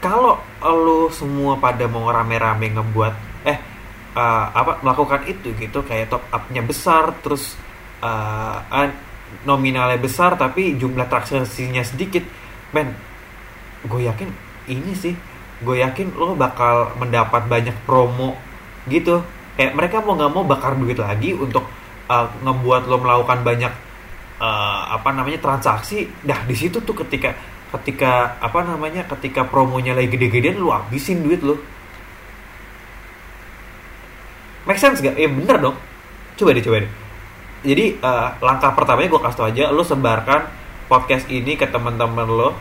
kalau lu semua pada mau rame-rame ngebuat eh uh, apa melakukan itu gitu. Kayak top upnya besar terus uh, nominalnya besar tapi jumlah transaksinya sedikit. Men gue yakin ini sih gue yakin lo bakal mendapat banyak promo gitu. Kayak mereka mau nggak mau bakar duit lagi untuk uh, ngebuat lo melakukan banyak uh, apa namanya transaksi. Dah di situ tuh ketika ketika apa namanya ketika promonya lagi gede-gedean lo habisin duit lo make sense gak? Eh bener dong. Coba deh coba deh. Jadi uh, langkah pertamanya gue kasih tau aja lo sebarkan podcast ini ke teman-teman lo.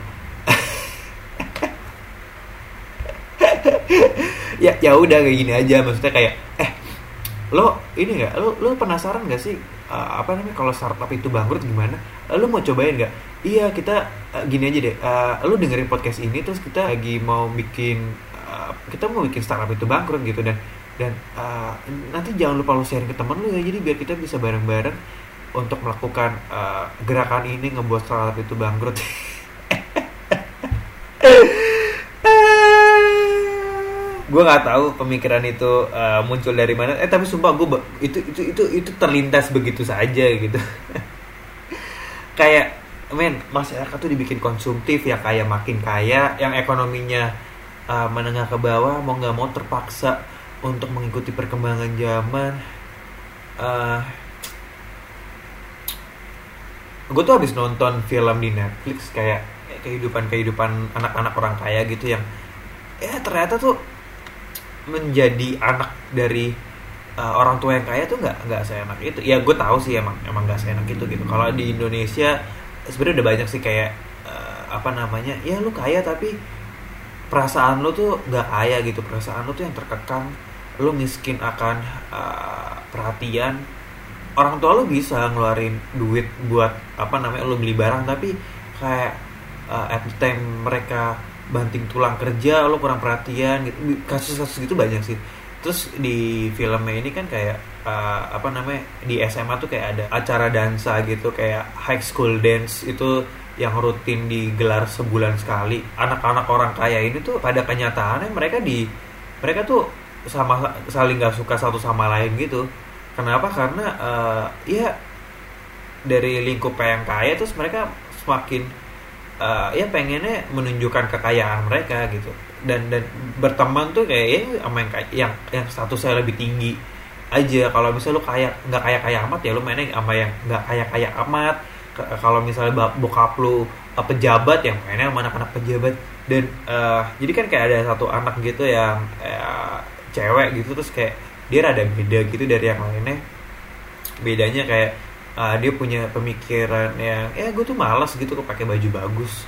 Ya ya udah kayak gini aja. Maksudnya kayak eh lo ini nggak? Lo lo penasaran nggak sih uh, apa namanya kalau startup itu bangkrut gimana? Lo mau cobain nggak? Iya kita uh, gini aja deh. Uh, lo dengerin podcast ini terus kita lagi mau bikin kita mau bikin startup itu bangkrut gitu. Dan dan uh, nanti jangan lupa lo sharing ke temen lo ya. Jadi biar kita bisa bareng-bareng untuk melakukan uh, gerakan ini ngebuat startup itu bangkrut. Gue nggak tahu pemikiran itu uh, muncul dari mana. Eh tapi sumpah gue itu itu itu itu terlintas begitu saja gitu. Kayak men masyarakat tuh dibikin konsumtif ya kayak makin kaya yang ekonominya uh, menengah ke bawah mau nggak mau terpaksa untuk mengikuti perkembangan zaman uh, gue tuh habis nonton film di Netflix kayak kehidupan kehidupan anak-anak orang kaya gitu yang ya ternyata tuh menjadi anak dari uh, orang tua yang kaya tuh nggak nggak seenak itu. Ya gue tahu sih emang emang nggak seenak itu gitu. Kalau di Indonesia sebenarnya udah banyak sih kayak uh, apa namanya ya lu kaya tapi perasaan lu tuh nggak kaya gitu. Perasaan lu tuh yang terkekang lu miskin akan uh, perhatian orang tua lu bisa ngeluarin duit buat apa namanya lu beli barang tapi kayak uh, at the time mereka banting tulang kerja lo kurang perhatian gitu kasus-kasus gitu banyak sih. Terus di filmnya ini kan kayak uh, apa namanya di SMA tuh kayak ada acara dansa gitu kayak high school dance itu yang rutin digelar sebulan sekali. Anak-anak orang kaya ini tuh pada kenyataannya mereka di mereka tuh sama saling gak suka satu sama lain gitu. Kenapa? Karena uh, ya dari lingkup yang kaya terus mereka semakin uh, ya pengennya menunjukkan kekayaan mereka gitu. Dan dan berteman tuh kayak ya sama yang yang yang statusnya lebih tinggi aja. Kalau misalnya lu kaya nggak kaya kaya amat ya lu mainnya sama yang nggak kaya kaya amat kalau misalnya bokap lu uh, pejabat yang mainnya sama anak-anak pejabat. Dan uh, jadi kan kayak ada satu anak gitu yang cewek gitu terus kayak dia rada beda gitu dari yang lainnya. Bedanya kayak uh, dia punya pemikiran yang ya gue tuh malas gitu kok pakai baju bagus.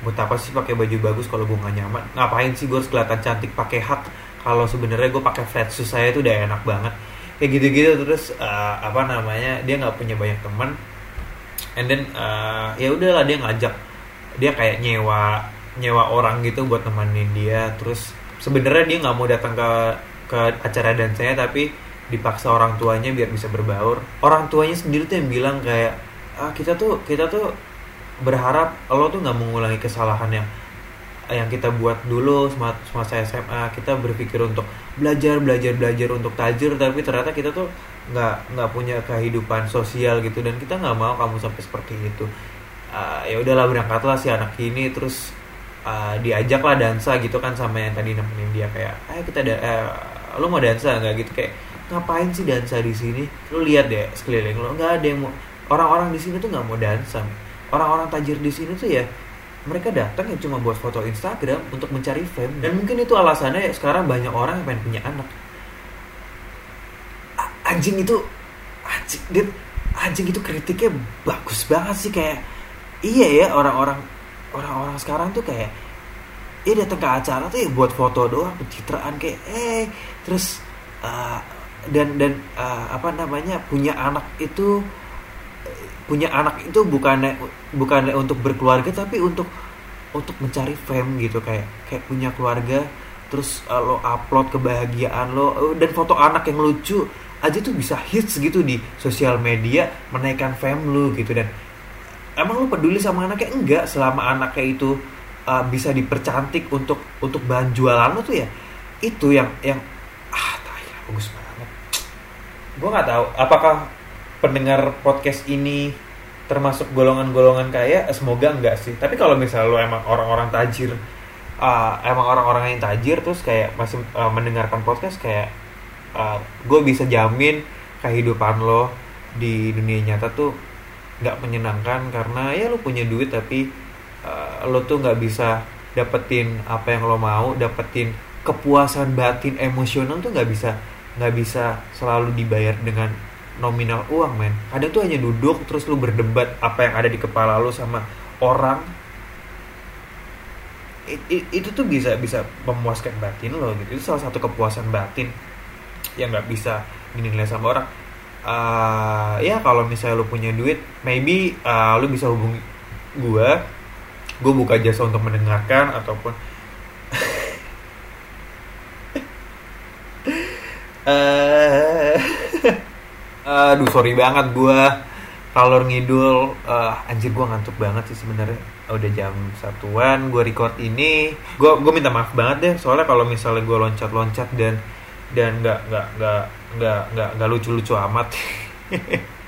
Buat apa sih pakai baju bagus kalau gue gak nyaman? Ngapain sih gue harus kelihatan cantik pakai hak kalau sebenarnya gue pakai flat shoes saya tuh udah enak banget. Kayak gitu-gitu terus uh, apa namanya dia nggak punya banyak teman. And then uh, ya udahlah dia ngajak dia kayak nyewa nyewa orang gitu buat nemenin dia. Terus sebenarnya dia nggak mau datang ke ke acara dan saya tapi dipaksa orang tuanya biar bisa berbaur. Orang tuanya sendiri tuh yang bilang kayak ah kita tuh kita tuh berharap lo tuh nggak mengulangi kesalahan yang yang kita buat dulu semasa SMA kita berpikir untuk belajar belajar belajar untuk tajir tapi ternyata kita tuh nggak nggak punya kehidupan sosial gitu. Dan kita nggak mau kamu sampai seperti itu. Uh, ya udahlah berangkatlah si anak ini terus uh, diajaklah dansa gitu kan sama yang tadi nemenin dia kayak ayo kita da uh, lo mau dansa nggak? Gitu kayak ngapain sih dansa di sini? Lu lihat deh sekeliling lo nggak ada yang mau orang-orang di sini tuh nggak mau dansa. Orang-orang tajir di sini tuh ya mereka datang ya cuma buat foto Instagram untuk mencari fame. Dan mungkin itu alasannya sekarang banyak orang yang pengen punya anak. Anjing itu anjing anjing itu kritiknya bagus banget sih kayak iya ya orang-orang orang-orang sekarang tuh kayak ya datang ke acara tuh ya buat foto doang pencitraan kayak eh terus uh, dan dan uh, apa namanya punya anak itu punya anak itu bukannya bukannya untuk berkeluarga tapi untuk untuk mencari fame gitu kayak kayak punya keluarga terus uh, lo upload kebahagiaan lo dan foto anak yang lucu aja tuh bisa hits gitu di sosial media menaikkan fame lu gitu dan emang lu peduli sama anaknya? Enggak selama anaknya itu uh, bisa dipercantik untuk untuk bahan jualan lo tuh ya itu yang yang ah tai, bagus banget. Gue nggak tahu apakah pendengar podcast ini termasuk golongan-golongan kaya? Semoga enggak sih. Tapi kalau misalnya lo emang orang-orang tajir uh, emang orang-orang yang tajir terus kayak masih uh, mendengarkan podcast kayak uh, gue bisa jamin kehidupan lo di dunia nyata tuh nggak menyenangkan karena ya lo punya duit tapi uh, lo tuh nggak bisa dapetin apa yang lo mau dapetin kepuasan batin emosional tuh nggak bisa nggak bisa selalu dibayar dengan nominal uang men. Kadang tuh hanya duduk terus lo berdebat apa yang ada di kepala lo sama orang. It, it, itu tuh bisa bisa memuaskan batin lo gitu. Itu salah satu kepuasan batin yang nggak bisa dinilai sama orang uh, ya kalau misalnya lo punya duit maybe uh, lo bisa hubungi gue gue buka jasa untuk mendengarkan ataupun uh, aduh sorry banget gue kalor ngidul uh, anjir gue ngantuk banget sih sebenarnya. Udah jam satuan gue record ini. Gue gue minta maaf banget deh soalnya kalau misalnya gue loncat loncat dan dan nggak nggak nggak nggak nggak nggak lucu lucu amat.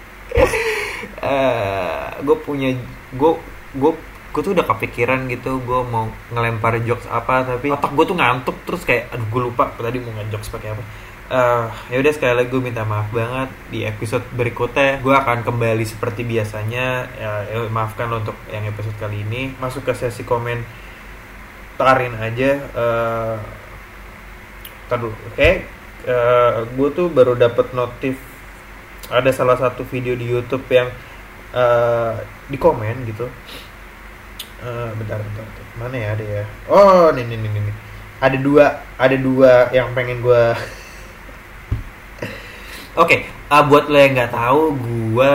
Uh, gue punya gue gue gue tuh udah kepikiran gitu gue mau ngelempar jokes apa tapi otak gue tuh ngantuk terus kayak aduh gue lupa tadi mau ngejokes pakai apa. Uh, ya udah sekali lagi gue minta maaf banget di episode berikutnya gue akan kembali seperti biasanya. Ya, ya maafkan lo untuk yang episode kali ini. Masuk ke sesi komen tarin aja. Uh, oke? okay. Uh, gue tuh baru dapet notif ada salah satu video di YouTube yang uh, di komen gitu. Uh, bentar, bentar bentar. Mana ya ada ya? Oh nih nih nih nih ada dua ada dua yang pengen gue Oke, okay, uh, buat lo yang nggak tahu, gue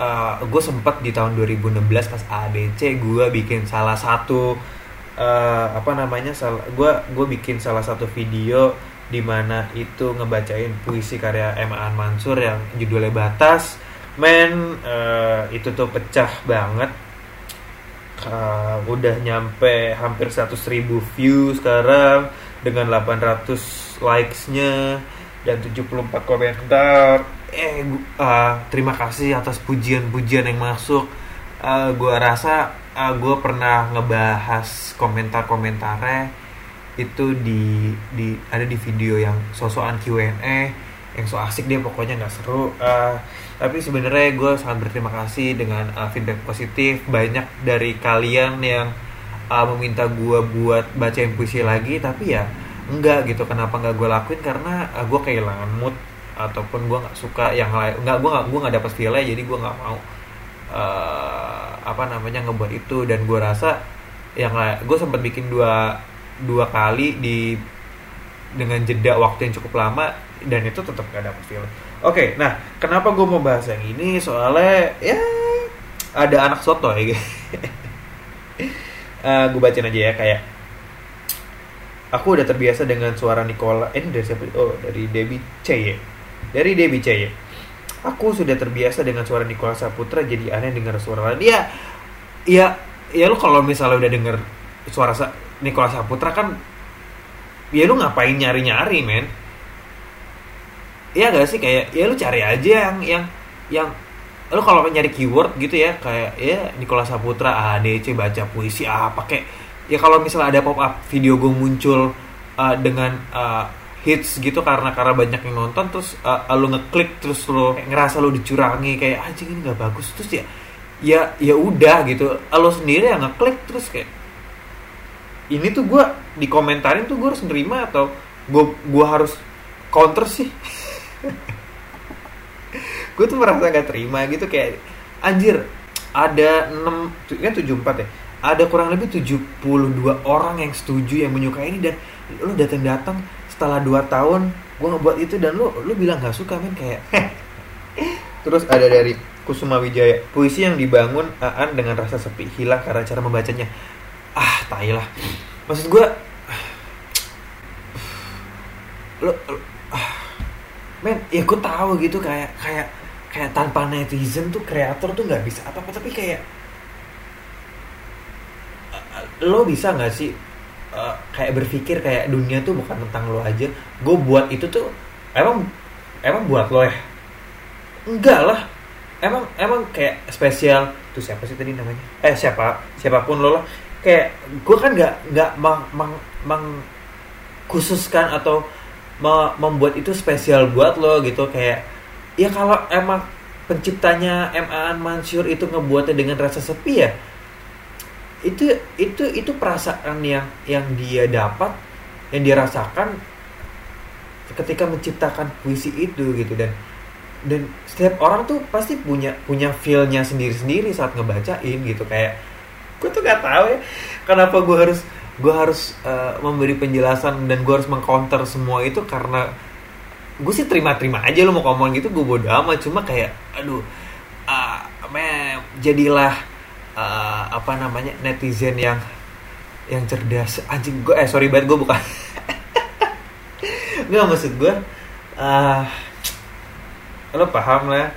uh, gue sempet di tahun 2016 pas ADC gue bikin salah satu uh, apa namanya, gue gue bikin salah satu video di mana itu ngebacain puisi karya Emaan Mansur yang judulnya Batas. Men, uh, itu tuh pecah banget. Uh, udah nyampe hampir 100 ribu view sekarang dengan 800 likes-nya dan 74 komentar eh uh, terima kasih atas pujian-pujian yang masuk uh, gue rasa uh, gue pernah ngebahas komentar-komentarnya itu di di ada di video yang sosokan Q&A yang so asik dia pokoknya nggak seru. Uh, tapi sebenarnya gue sangat berterima kasih dengan uh, feedback positif banyak dari kalian yang uh, meminta gue buat bacain puisi lagi tapi ya enggak gitu. Kenapa enggak gue lakuin? Karena uh, gue kehilangan mood ataupun gue nggak suka yang lain. Enggak gue nggak gue nggak dapat feel jadi gue nggak mau uh, apa namanya ngebuat itu. Dan gue rasa yang gue sempat bikin dua dua kali di dengan jeda waktu yang cukup lama dan itu tetap gak dapet feel oke okay, nah kenapa gue mau bahas yang ini soalnya ya ada anak soto ya uh, eh, gue bacain aja ya kayak Aku udah terbiasa dengan suara Nicola. Eh, ini dari siapa? Oh, dari Debbie C ya. Dari Debbie C ya. Aku sudah terbiasa dengan suara Nicola Saputra jadi aneh dengar suara lain. Ya, ya, ya lu kalau misalnya udah denger suara Sa Nicola Saputra kan ya lu ngapain nyari-nyari, men? Iya gak sih? Kayak ya lu cari aja yang yang yang lu kalau nyari keyword gitu ya kayak ya Nicola Saputra ADC baca puisi apa kayak ya kalau misalnya ada pop up video gue muncul uh, dengan uh, hits gitu karena karena banyak yang nonton terus uh, lu ngeklik terus lu ngerasa lu dicurangi kayak anjing ini nggak bagus. Terus ya ya ya udah gitu. Lo sendiri yang ngeklik terus kayak ini tuh gue dikomentarin tuh gue harus nerima atau gue gue harus counter sih? Gue tuh merasa gak terima gitu kayak anjir ada 6 kan 74 ya? Ada kurang lebih 72 orang yang setuju yang menyukai ini dan lu datang-datang setelah 2 tahun gue ngebuat itu dan lu lu bilang gak suka men kayak terus ada dari Kusuma Wijaya puisi yang dibangun Aan dengan rasa sepi. Hilang karena cara membacanya ah tai lah. Maksud gue lo, ah, men ya gue tahu gitu kayak kayak kayak tanpa netizen tuh kreator tuh nggak bisa apa apa tapi kayak lo bisa nggak sih uh, kayak berpikir kayak dunia tuh bukan tentang lo aja. Gue buat itu tuh emang emang buat lo ya? Enggak lah. Emang emang kayak spesial tuh siapa sih tadi namanya? Eh siapa siapa pun lo lah kayak gue kan nggak nggak mang, mang, mang khususkan atau membuat itu spesial buat lo gitu. Kayak ya kalau emang penciptanya M. Aan Mansur itu ngebuatnya dengan rasa sepi ya itu itu itu perasaan yang yang dia dapat yang dia rasakan ketika menciptakan puisi itu gitu. Dan dan setiap orang tuh pasti punya punya feelnya sendiri sendiri saat ngebacain gitu. Kayak gue tuh gak tahu ya kenapa gue harus gue harus uh, memberi penjelasan dan gue harus mengcounter semua itu karena gue sih terima-terima aja lo mau ngomong gitu gue bodo amat. Cuma kayak aduh uh, jadilah uh, apa namanya netizen yang yang cerdas. Anjing gue eh sorry banget gue bukan. Nggak maksud gue uh, lo paham lah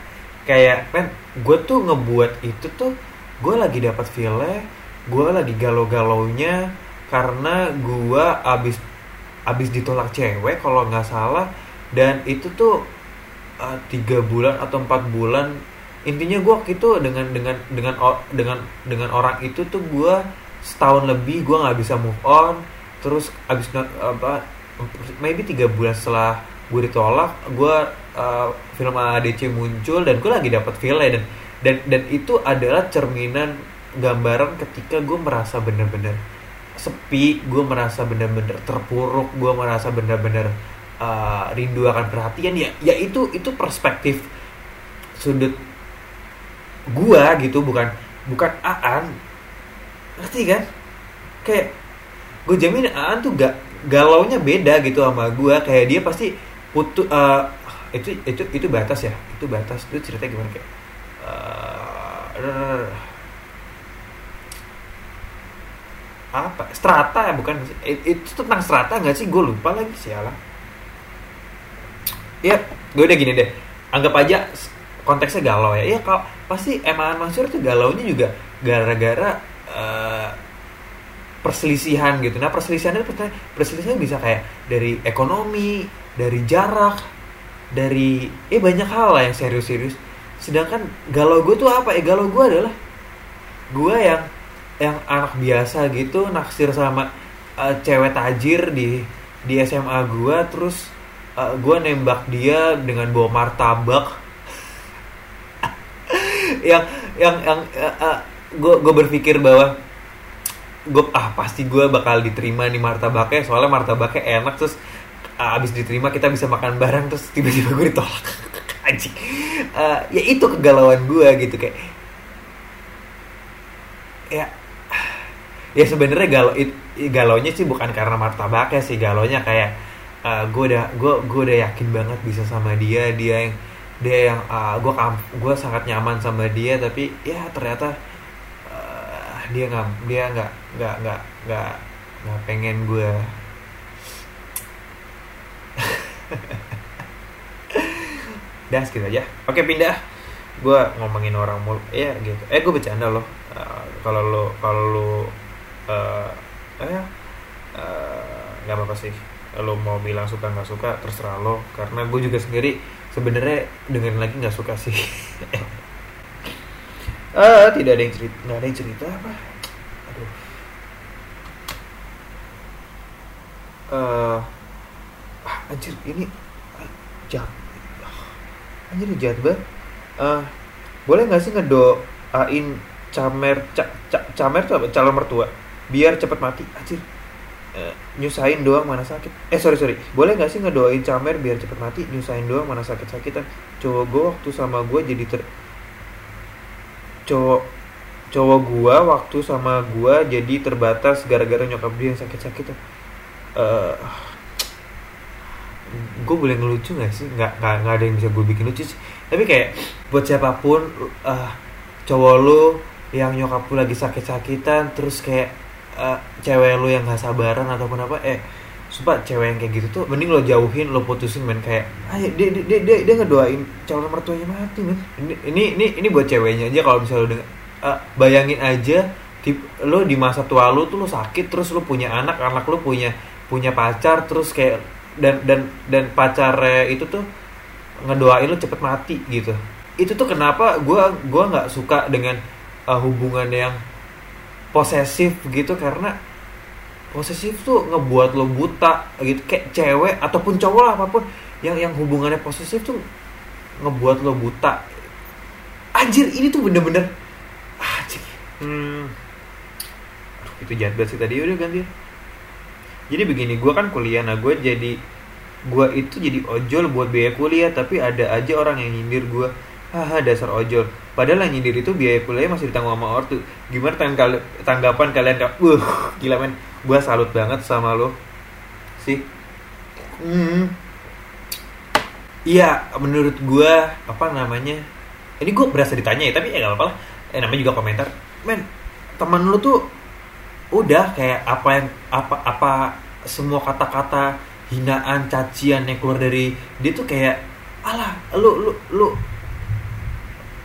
kayak men gue tuh ngebuat itu tuh gue lagi dapat file gue lagi galau-galaunya karena gue abis abis ditolak cewek kalau nggak salah dan itu tuh uh, tiga bulan atau empat bulan intinya gue waktu itu dengan dengan dengan dengan dengan orang itu tuh gue setahun lebih gue nggak bisa move on terus abis apa maybe tiga bulan setelah gue ditolak gue uh, film ADC muncul dan gue lagi dapat file dan dan dan itu adalah cerminan gambaran ketika gue merasa bener-bener sepi gue merasa bener-bener terpuruk gue merasa bener-bener uh, rindu akan perhatian ya ya itu itu perspektif sudut gue gitu bukan bukan Aan. Ngerti kan? Kayak gue jamin Aan tuh gak galaunya beda gitu sama gue kayak dia pasti putus uh, itu itu itu batas ya itu batas. Itu ceritanya gimana kayak uh, apa? Strata ya bukan itu tentang strata nggak sih? Gue lupa lagi sialan ya gue udah gini deh. Anggap aja konteksnya galau ya. Ya kalau pasti Emaan Mansur itu galaunya juga gara-gara uh, perselisihan gitu. Nah perselisihan itu perselisihan bisa kayak dari ekonomi dari jarak dari eh banyak hal lah yang serius-serius sedangkan galau gue tuh apa ya? Galau gue adalah gue yang yang anak biasa gitu naksir sama uh, cewek tajir di di SMA gue terus uh, gue nembak dia dengan bawa martabak. Yang yang yang uh, uh, gue gue berpikir bahwa gue ah pasti gue bakal diterima nih martabaknya soalnya martabaknya enak terus uh, abis diterima kita bisa makan bareng terus tiba-tiba gue ditolak anjing. Uh, ya itu kegalauan gue gitu kayak ya ya sebenarnya galau galaunya sih bukan karena martabaknya sih galaunya kayak uh, gue udah gue gue udah yakin banget bisa sama dia dia yang dia yang uh, gue gue sangat nyaman sama dia tapi ya ternyata uh, dia nggak dia nggak nggak nggak nggak nggak pengen gue dah segitu aja. Oke pindah. Gue ngomongin orang mul ya gitu. Eh gue bercanda loh. Uh, kalau lo kalau lo uh, eh nggak uh, apa apa sih. Lo mau bilang suka nggak suka terserah lo. Karena gue juga sendiri sebenarnya dengan lagi nggak suka sih. Ah tidak ada yang cerita nggak ada yang cerita apa? Aduh. Uh, ah, anjir ini jam anjir jahat banget. Uh, boleh nggak sih ngedoain camer ca, ca, camer tuh apa? Calon mertua. Biar cepet mati. Anjir. Uh, nyusahin doang mana sakit. Eh sorry sorry. Boleh nggak sih ngedoain camer biar cepet mati? Nyusahin doang mana sakit sakitan cowok gue waktu sama gue jadi ter cowok cowok gue waktu sama gue jadi terbatas gara-gara nyokap dia yang sakit-sakitan. Uh, gue boleh ngelucu gak sih? Nggak nggak nggak ada yang bisa gue bikin lucu sih. Tapi kayak buat siapa pun uh, cowok lu yang nyokap lu lagi sakit-sakitan terus kayak uh, cewek lu yang gak sabaran ataupun apa eh Sumpah cewek yang kayak gitu tuh mending lo jauhin, lo putusin men. Kayak ayo dia dia dia, dia, dia ngedoain calon mertuanya mati men. Ini ini ini, ini buat ceweknya aja kalau misalnya lo denger, ah, bayangin aja tip, lo di masa tua lo tuh lo sakit terus lo punya anak, anak lo punya punya pacar terus kayak dan dan dan pacarnya itu tuh ngedoain lo cepet mati gitu. Itu tuh kenapa gua gua nggak suka dengan uh, hubungan yang posesif gitu karena posesif tuh ngebuat lo buta gitu. Kayak cewek ataupun cowok lah apa pun yang yang hubungannya posesif tuh ngebuat lo buta. Anjir ini tuh bener-bener ah cik. Hmm. Aduh, itu jahat banget sih tadi. Udah ganti jadi begini gue kan kuliah nah gue jadi gue itu jadi ojol buat biaya kuliah tapi ada aja orang yang nyindir gue haha dasar ojol. Padahal yang nyindir itu biaya kuliah masih ditanggung sama ortu. Gimana tanggal tanggapan kalian kak? Uh gila men. Gue salut banget sama lo. Sih. Hmm. Iya menurut gue apa namanya? Ini gue berasa ditanya ya tapi ya gak apa-apa lah. Eh namanya juga komentar. Men teman lu tuh udah kayak apa yang apa apa semua kata-kata hinaan cacian yang keluar dari dia tuh kayak alah lu lu lu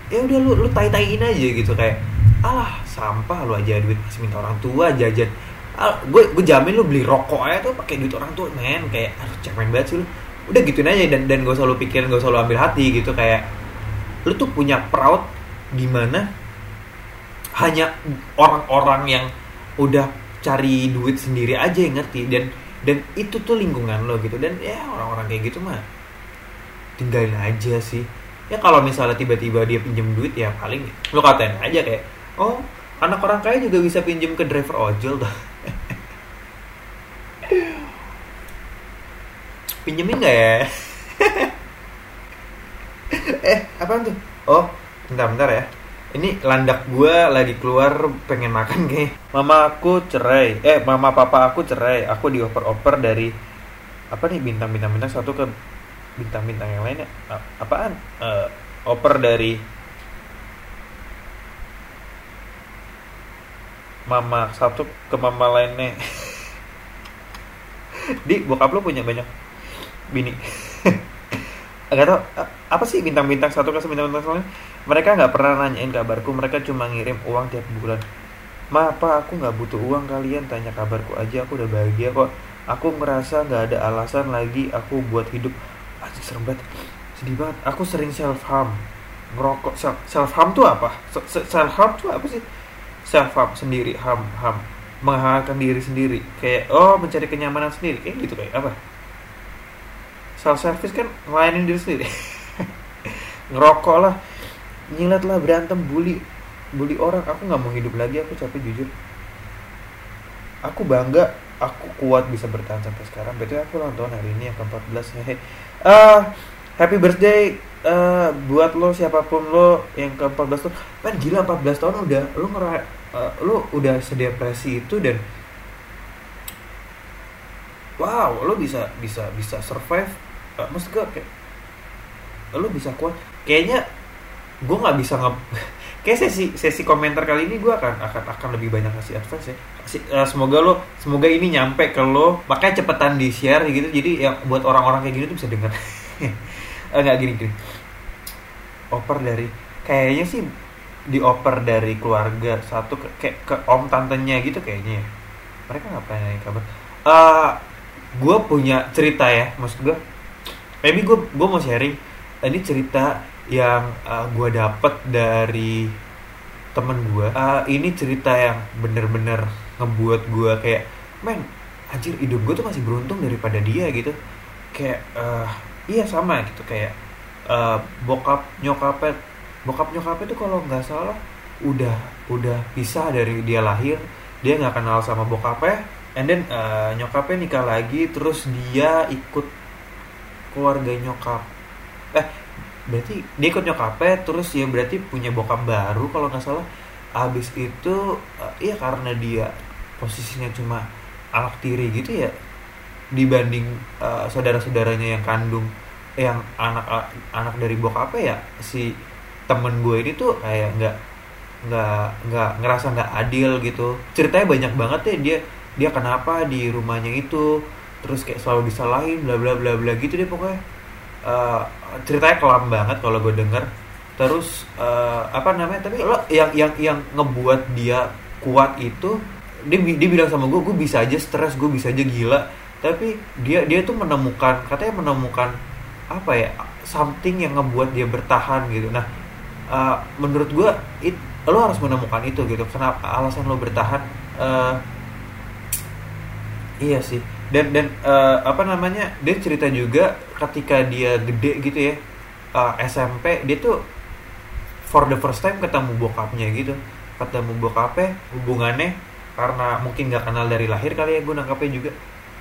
ya udah lu lu tai taiin aja gitu. Kayak alah sampah lu aja duit masih minta orang tua jajan. Gue gue jamin lu beli rokok aja tuh pakai duit orang tua men. Kayak aduh cemen banget sih lu. Udah gituin aja dan dan gak usah lu pikirin gak usah lu ambil hati gitu. Kayak lu tuh punya proud gimana hanya orang-orang yang udah cari duit sendiri aja yang ngerti. Dan dan itu tuh lingkungan lo gitu. Dan ya orang-orang kayak gitu mah tinggalin aja sih. Ya kalau misalnya tiba-tiba dia pinjem duit ya paling lo katain aja kayak oh anak orang kaya juga bisa pinjem ke driver ojol tuh pinjemin nggak ya? Eh apaan tuh? Oh bentar bentar ya ini landak gue lagi keluar pengen makan kayak mama aku cerai. Eh mama papa aku cerai. Aku dioper-oper dari apa nih bintang-bintang bintang satu ke bintang-bintang yang lainnya. Apaan? Uh, oper dari mama satu ke mama lainnya. Di bokap lo punya banyak bini Gak tau apa sih bintang-bintang satu ke bintang-bintang lain mereka nggak pernah nanyain kabarku mereka cuma ngirim uang tiap bulan. Ma apa aku nggak butuh uang kalian tanya kabarku aja aku udah bahagia kok. Aku merasa nggak ada alasan lagi aku buat hidup. Aja serem banget. Sedih banget. Aku sering self harm ngerokok. Self, self harm tuh apa? Self harm tuh apa sih? Self harm sendiri harm harm. Menghalalkan diri sendiri. Kayak oh mencari kenyamanan sendiri. Kayak gitu kayak apa self service kan ngelayanin diri sendiri. Ngerokok lah. Nyilat lah berantem bully. Bully orang. Aku nggak mau hidup lagi aku capek jujur. Aku bangga aku kuat bisa bertahan sampai sekarang. Betul aku ulang tahun hari ini yang ke-14 hehe. Uh, happy birthday uh, buat lo siapa pun lo yang ke-14 tuh. Kan gila 14 tahun udah lo ngera uh, lo udah sedepresi itu dan wow lo bisa bisa bisa survive uh, maksud gue kayak lo bisa kuat. Kayaknya gue nggak bisa nge kayak sesi sesi komentar kali ini gue akan akan akan lebih banyak kasih advice ya. Uh, semoga lo semoga ini nyampe ke lo makanya cepetan di share gitu. Jadi ya buat orang-orang kayak gini tuh bisa dengar uh, nggak gini gini. Oper dari kayaknya sih dioper dari keluarga satu ke, kayak ke om tantenya gitu kayaknya ya. mereka nggak pernah kabar. Uh, gue punya cerita ya maksud gue maybe gue gue mau sharing. Ini cerita yang uh, gue dapet dari temen gue uh, ini cerita yang bener-bener ngebuat gue kayak men anjir hidup gue tuh masih beruntung daripada dia gitu. Kayak uh, iya sama gitu kayak uh, bokap nyokapnya bokap nyokapnya tuh kalau nggak salah udah udah pisah dari dia lahir dia nggak kenal sama bokapnya and then uh, nyokapnya nikah lagi terus dia ikut keluarga nyokap. Eh berarti dia ikut nyokapnya terus ya berarti punya bokap baru kalau nggak salah. Abis itu iya karena dia posisinya cuma anak tiri gitu ya dibanding uh, saudara-saudaranya yang kandung yang anak anak dari bokapnya ya si temen gue ini tuh kayak nggak nggak nggak ngerasa nggak adil gitu. Ceritanya banyak banget ya dia dia kenapa di rumahnya itu terus kayak selalu disalahin bla bla bla bla gitu deh pokoknya. Uh, ceritanya kelam banget kalau gue denger. Terus uh, apa namanya tapi lo yang yang yang ngebuat dia kuat itu dia dia bilang sama gue gue bisa aja stres gue bisa aja gila. Tapi dia dia tuh menemukan katanya menemukan apa ya something yang ngebuat dia bertahan gitu. Nah uh, menurut gue it, lo harus menemukan itu gitu. Kenapa alasan lo bertahan uh, iya sih dan dan uh, apa namanya dia cerita juga ketika dia gede gitu ya uh, SMP dia tuh for the first time ketemu bokapnya gitu. Ketemu bokapnya hubungannya karena mungkin nggak kenal dari lahir kali ya gue nangkapnya juga.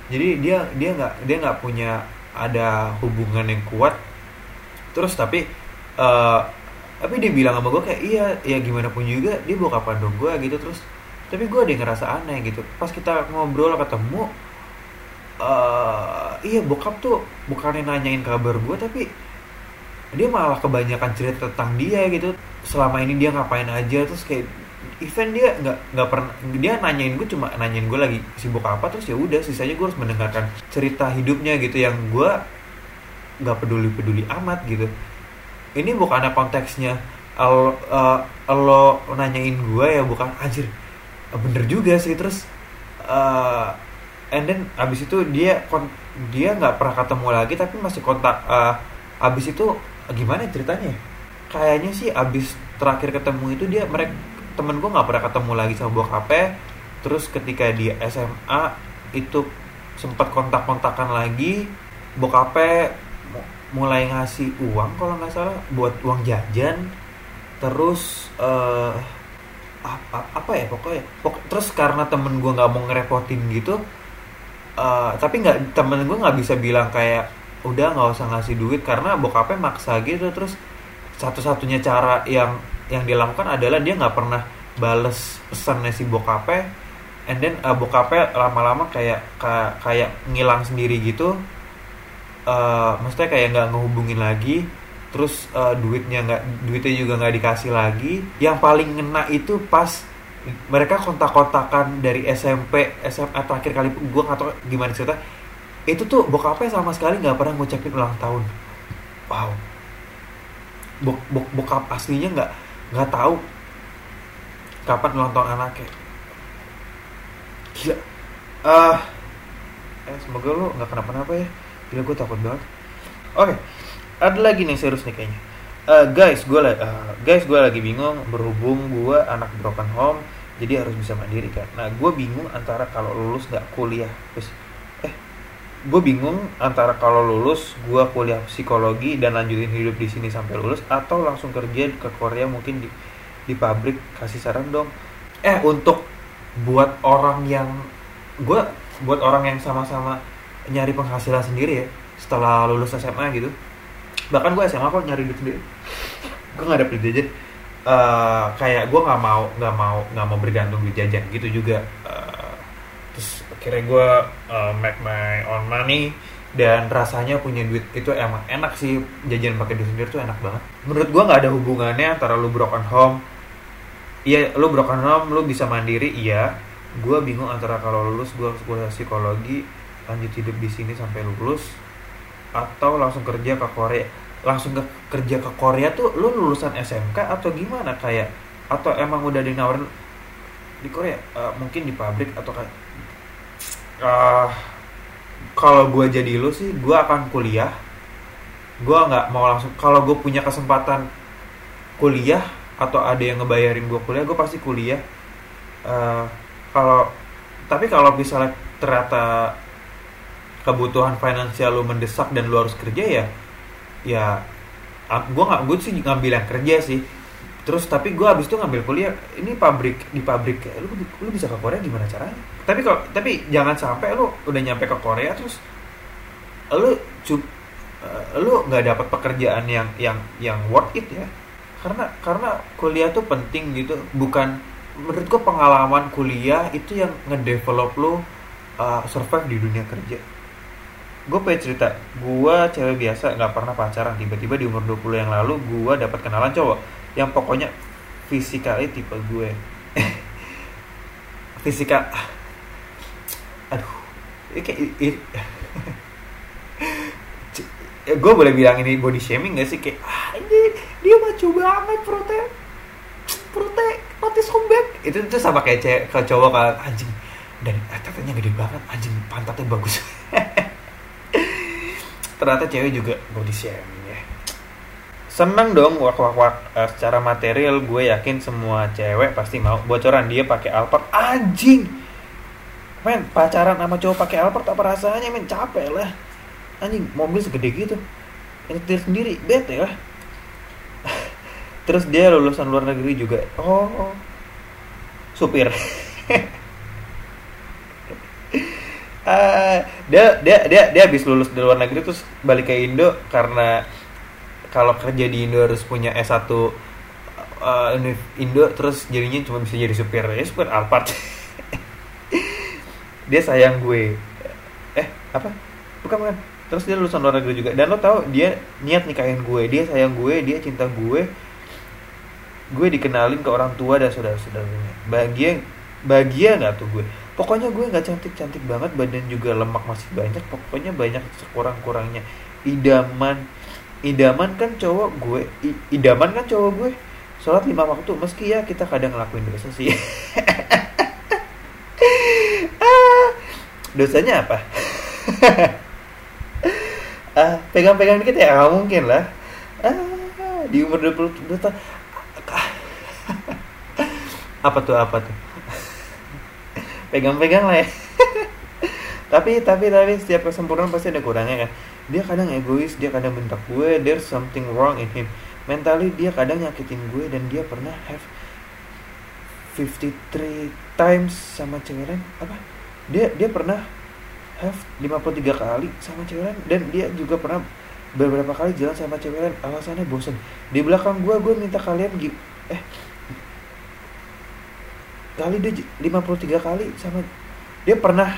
Jadi dia dia nggak dia nggak punya ada hubungan yang kuat. Terus tapi uh, tapi dia bilang sama gue kayak iya ya gimana pun juga dia bokapan dong gue gitu terus. Tapi gue ada yang ngerasa aneh gitu. Pas kita ngobrol ketemu uh, iya bokap tuh bukannya nanyain kabar gue tapi dia malah kebanyakan cerita tentang dia gitu. Selama ini dia ngapain aja terus kayak event dia nggak nggak pernah dia nanyain gue cuma nanyain gue lagi sibuk apa terus ya udah sisanya gue harus mendengarkan cerita hidupnya gitu yang gue nggak peduli peduli amat gitu. Ini bukan ada konteksnya lo uh, lo nanyain gue ya bukan anjir bener juga sih terus uh, and then abis itu dia dia nggak pernah ketemu lagi tapi masih kontak uh, abis itu gimana ceritanya? Kayaknya sih abis terakhir ketemu itu dia mereka temen gue nggak pernah ketemu lagi sama bokapnya terus ketika dia SMA itu sempat kontak-kontakan lagi bokapnya mulai ngasih uang kalau nggak salah buat uang jajan. Terus uh, apa, apa ya pokoknya? Pok terus karena temen gue nggak mau ngerepotin gitu uh, tapi nggak temen gue nggak bisa bilang kayak udah nggak usah ngasih duit karena bokapnya maksa gitu. Terus satu-satunya cara yang yang dilakukan adalah dia nggak pernah bales pesannya si bokapnya. And then uh, bokapnya lama-lama kayak kayak kayak ngilang sendiri gitu. Uh, maksudnya kayak nggak ngehubungin lagi. Terus uh, duitnya nggak duitnya juga nggak dikasih lagi. Yang paling ngena itu pas mereka kontak-kontakan dari SMP SMA terakhir kali gue tahu gimana cerita. Itu tuh bokapnya sama sekali nggak pernah ngucapin ulang tahun. Wow. Bok, bok bokap aslinya nggak nggak tahu kapan ulang tahun anaknya. Gila. Ah uh, eh semoga lo nggak kenapa-napa ya. Gila gue takut banget. Oke okay. ada lagi nih serius nih kayaknya uh, guys gue uh, guys gue lagi bingung berhubung gue anak broken home jadi harus bisa mandiri kan? Nah gue bingung antara kalau lulus nggak kuliah. Terus gue bingung antara kalau lulus gue kuliah psikologi dan lanjutin hidup di sini sampai lulus atau langsung kerja ke Korea mungkin di di pabrik kasih saran dong. Eh untuk buat orang yang gue buat orang yang sama-sama nyari penghasilan sendiri ya setelah lulus SMA gitu bahkan gue SMA kok nyari duit sendiri. Gue nggak dapet jajan uh, kayak gue nggak mau nggak mau nggak mau bergantung duit jajan gitu juga. Uh, akhirnya gue uh, make my own money dan rasanya punya duit itu emang enak sih. Jajan pakai duit sendiri tuh enak banget. Menurut gue nggak ada hubungannya antara lu broken home. Iya lu broken home lu bisa mandiri iya. Gue bingung antara kalau lulus gue kuliah psikologi lanjut hidup di sini sampai lulus atau langsung kerja ke Korea? Langsung ke kerja ke Korea tuh lu lulusan SMK atau gimana? Kayak atau emang udah dinawarin di Korea? Uh, mungkin di pabrik atau kayak uh, kalau gue jadi lu sih gue akan kuliah. Gue nggak mau langsung kalau gue punya kesempatan kuliah atau ada yang ngebayarin gue kuliah gue pasti kuliah. Uh, kalau tapi kalau misalnya ternyata kebutuhan finansial lu mendesak dan lu harus kerja ya ya gue nggak gue sih ngambil yang kerja sih. Terus tapi gue abis itu ngambil kuliah ini pabrik di pabrik lu lu bisa ke Korea gimana caranya? Tapi kalau tapi jangan sampai lu udah nyampe ke Korea terus lu cuk uh, lu nggak dapat pekerjaan yang yang yang worth it ya. Karena karena kuliah tuh penting gitu. Bukan menurut gue pengalaman kuliah itu yang ngedevelop lu uh, survive di dunia kerja gue pengen cerita. Gue cewek biasa nggak pernah pacaran. Tiba-tiba di umur 20 yang lalu gue dapat kenalan cowok. Yang pokoknya fisikalnya tipe gue. Fisika. Aduh. Kayak gue boleh bilang ini body shaming gak sih? Kayak ah ini dia macu banget prote. Prote notice comeback itu itu sama kayak cewek cowok kan anjing dan eh, tetenya gede banget. Anjing pantatnya bagus ternyata cewek juga body shaming ya. Seneng dong wak wak wak uh, secara material gue yakin semua cewek pasti mau. Bocoran dia pakai Alphard anjing! Men pacaran sama cowok pakai Alphard apa rasanya men? Capek lah. Anjing mobil segede gitu. Nyetir sendiri bete lah. Terus dia lulusan luar negeri juga. Oh. Supir uh, dia dia dia dia habis lulus di luar negeri terus balik ke Indo karena kalau kerja di Indo harus punya S1 uh, Indo terus jadinya cuma bisa jadi supir. Ya supir Alphard. Dia sayang gue. Eh apa? Bukan bukan. Terus dia lulusan luar negeri juga. Dan lo tau dia niat nikahin gue. Dia sayang gue dia cinta gue. Gue dikenalin ke orang tua dan saudara-saudaranya. Bahagia bahagia nggak tuh gue pokoknya gue nggak cantik cantik banget badan juga lemak masih banyak pokoknya banyak sekurang kurangnya idaman idaman kan cowok gue idaman kan cowok gue. Sholat lima waktu meski ya kita kadang ngelakuin dosa sih. Ah, dosanya apa? Ah pegang-pegang dikit ya nggak mungkin lah. Ah di umur 22 tahun. Apa tuh apa tuh pegang-pegang lah ya. Tapi tapi tapi setiap kesempurnaan pasti ada kurangnya kan. Dia kadang egois dia kadang bentak gue there's something wrong in him. Mentally dia kadang nyakitin gue dan dia pernah have 53 times sama cewek lain. Apa? Dia dia pernah have 53 kali sama cewek lain dan dia juga pernah beberapa kali jalan sama cewek lain. Alasannya bosan di belakang gue gue minta kalian eh kali dia 53 kali sama dia pernah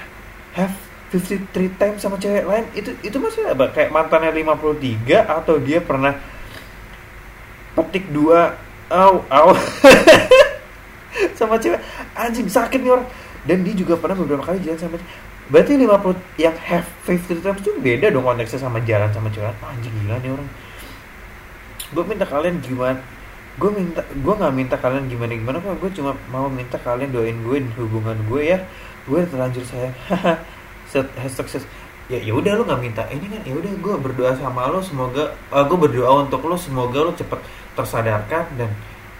have 53 times sama cewek lain itu itu maksudnya apa kayak mantannya 53 atau dia pernah petik dua au au sama cewek. Anjing sakit nih orang. Dan dia juga pernah beberapa kali jalan sama berarti 50 yang have 50 times itu beda dong konteksnya sama jalan sama cewek anjing gila nih orang. Gue minta kalian gimana gue minta gue nggak minta kalian gimana gimana kok gue cuma mau minta kalian doain gue hubungan gue ya. Gue terlanjur sayang. Hashtag ya ya udah lo nggak minta. Ini kan ya udah gue berdoa sama lo semoga uh, gue berdoa untuk lo semoga lo cepet tersadarkan dan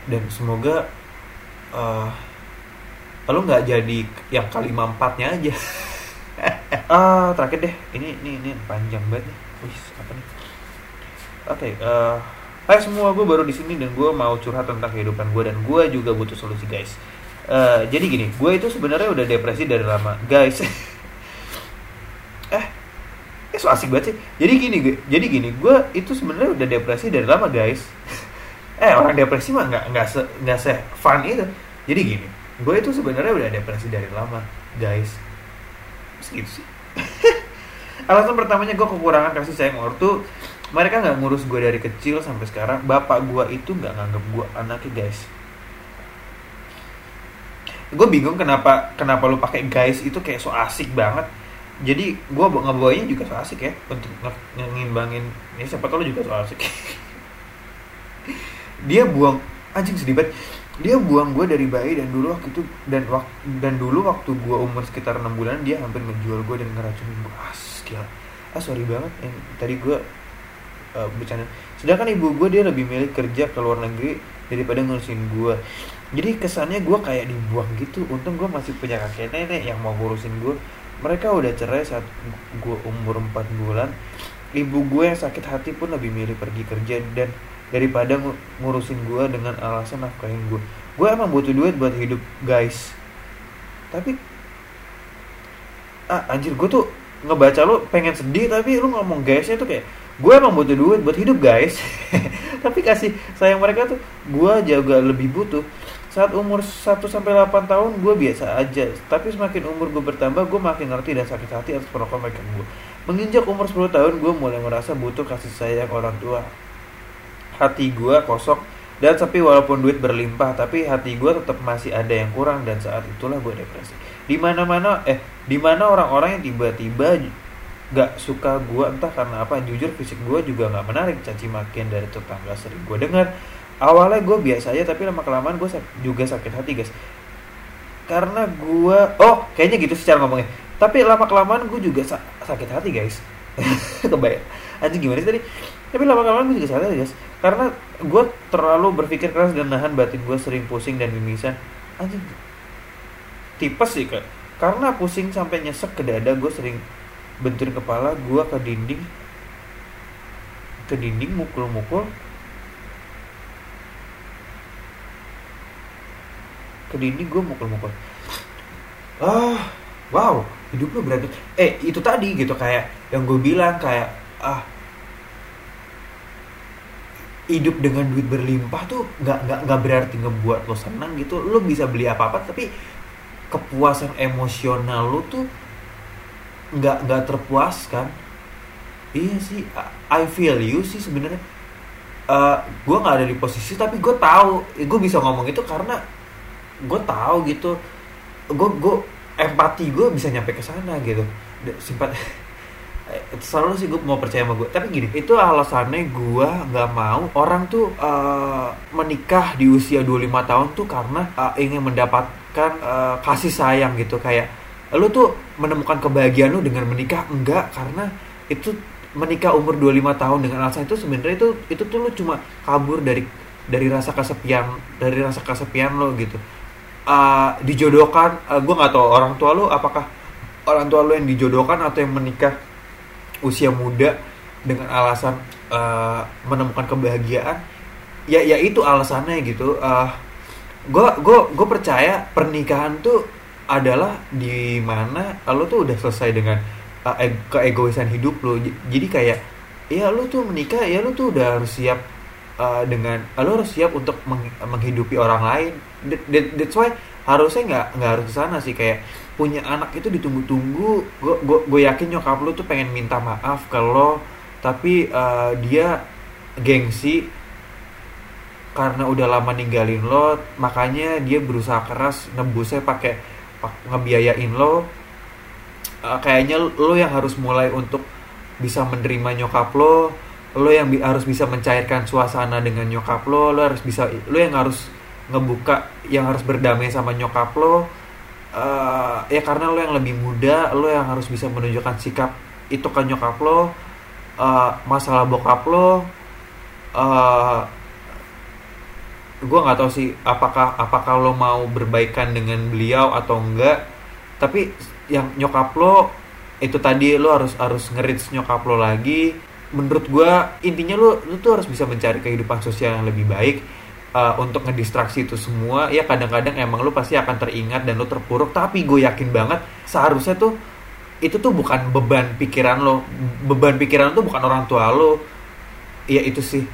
dan semoga uh, lo nggak jadi yang kali empatnya aja. Ah terakhir deh. Ini ini ini panjang banget wih apa nih? Oke okay, uh, eh, Hai semua gue baru di sini dan gue mau curhat tentang kehidupan gue dan gue juga butuh solusi guys. Uh, jadi gini gue itu sebenarnya udah depresi dari lama. Guys. Eh eh so asik banget sih. Jadi gini gue jadi gini gue itu sebenarnya udah depresi dari lama guys. Eh orang depresi mah nggak nggak se nggak se fun itu. Jadi gini gue itu sebenarnya udah depresi dari lama guys. Segitu sih. Alasan pertamanya gue kekurangan kasih sayang ortu mereka nggak ngurus gue dari kecil sampai sekarang. Bapak gue itu nggak nganggap gue anaknya guys. Gue bingung kenapa kenapa lu pakai guys itu kayak so asik banget. Jadi gue ngebawanya juga so asik ya untuk ngimbangin ini ya siapa tau lu juga so asik. Dia buang anjing sedih banget. Dia buang gue dari bayi dan dulu waktu itu dan dan dulu waktu gue umur sekitar enam bulan dia hampir menjual gue dan ngeracunin gue ah gila. Ah sorry banget. Yang tadi gue uh, bercanda. Sedangkan ibu gue dia lebih milih kerja ke luar negeri daripada ngurusin gue jadi kesannya gue kayak dibuang gitu. Untung gue masih punya kakek nenek yang mau ngurusin gue mereka udah cerai saat gue umur 4 bulan. Ibu gue yang sakit hati pun lebih milih pergi kerja dan daripada ngurusin gue dengan alasan nafkahin gue gue emang butuh duit buat hidup guys. Tapi ah anjir gue tuh ngebaca lu pengen sedih tapi lu ngomong guysnya tuh kayak gue emang butuh duit buat hidup guys. Tapi kasih sayang mereka tuh gue juga lebih butuh. Saat umur 1 sampai 8 tahun gue biasa aja. Tapi semakin umur gue bertambah gue makin ngerti dan sakit hati atas perlakuan mereka. Gue menginjak umur 10 tahun gue mulai merasa butuh kasih sayang orang tua. Hati gue kosong dan tapi walaupun duit berlimpah tapi hati gue tetap masih ada yang kurang dan saat itulah gue depresi. Di mana mana eh di mana orang-orang yang tiba-tiba gak suka gue entah karena apa jujur fisik gue juga gak menarik caci makian dari tetangga sering gue dengar. Awalnya gue biasa aja tapi lama kelamaan gue juga sakit hati guys. Karena gue oh kayaknya gitu secara ngomongnya. Tapi lama kelamaan gue juga sa sakit hati guys. Kebayang. Aja gimana sih tadi? Tapi lama kelamaan gue juga sakit hati guys. Karena gue terlalu berpikir keras dan nahan batin gue sering pusing dan mimisan. Anjing. Tipes sih kak. Karena pusing sampai nyesek ke dada gue sering benturin kepala gue ke dinding. Ke dinding mukul-mukul. Ke dinding gue mukul-mukul. Ah wow hidup lo berat. Eh itu tadi gitu kayak yang gue bilang kayak ah hidup dengan duit berlimpah tuh nggak nggak nggak berarti ngebuat lo senang gitu. Lo bisa beli apa apa tapi kepuasan emosional lo tuh nggak nggak terpuaskan iya sih I feel you sih sebenarnya. Uh, gue nggak ada di posisi tapi gue tahu gue bisa ngomong itu karena gue tahu gitu. Gue gue empati gue bisa nyampe ke sana gitu. Simpat selalu sih gue mau percaya sama gue tapi gini itu alasannya gue nggak mau orang tuh uh, menikah di usia 25 tahun tuh karena uh, ingin mendapatkan uh, kasih sayang gitu. Kayak lu tuh menemukan kebahagiaan lu dengan menikah? Enggak karena itu menikah umur 25 tahun dengan alasan itu sebenarnya itu itu tuh lu cuma kabur dari dari rasa kesepian dari rasa kesepian lo gitu. Uh, dijodohkan uh, gue nggak tahu orang tua lu apakah orang tua lu yang dijodohkan atau yang menikah usia muda dengan alasan uh, menemukan kebahagiaan? Ya ya itu alasannya gitu. Gue uh, gue gue percaya pernikahan tuh adalah di mana lo tuh udah selesai dengan uh, keegoisan hidup lo. Jadi kayak ya lo tuh menikah ya lo tuh udah harus siap uh, dengan lo harus siap untuk meng menghidupi orang lain. That, that's why harusnya nggak nggak harus ke sana sih. Kayak punya anak itu ditunggu-tunggu. Gue yakin nyokap lu tuh pengen minta maaf lo. Tapi uh, dia gengsi karena udah lama ninggalin lo. Makanya dia berusaha keras nebusnya pakai ngebiayain lo uh, kayaknya lo yang harus mulai untuk bisa menerima nyokap lo lo yang bi harus bisa mencairkan suasana dengan nyokap lo lo harus bisa lo yang harus ngebuka yang harus berdamai sama nyokap lo uh, ya karena lo yang lebih muda lo yang harus bisa menunjukkan sikap itu ke nyokap lo uh, masalah bokap lo uh, gue nggak tahu sih apakah apakah lo mau berbaikan dengan beliau atau enggak. Tapi yang nyokap lo itu tadi lo harus harus ngerit nyokap lo lagi. Menurut gue intinya lo lo tuh harus bisa mencari kehidupan sosial yang lebih baik uh, untuk ngedistraksi itu semua. Ya kadang-kadang emang lu pasti akan teringat dan lu terpuruk. Tapi gue yakin banget seharusnya tuh itu tuh bukan beban pikiran lo. Beban pikiran tuh bukan orang tua lo. Ya itu sih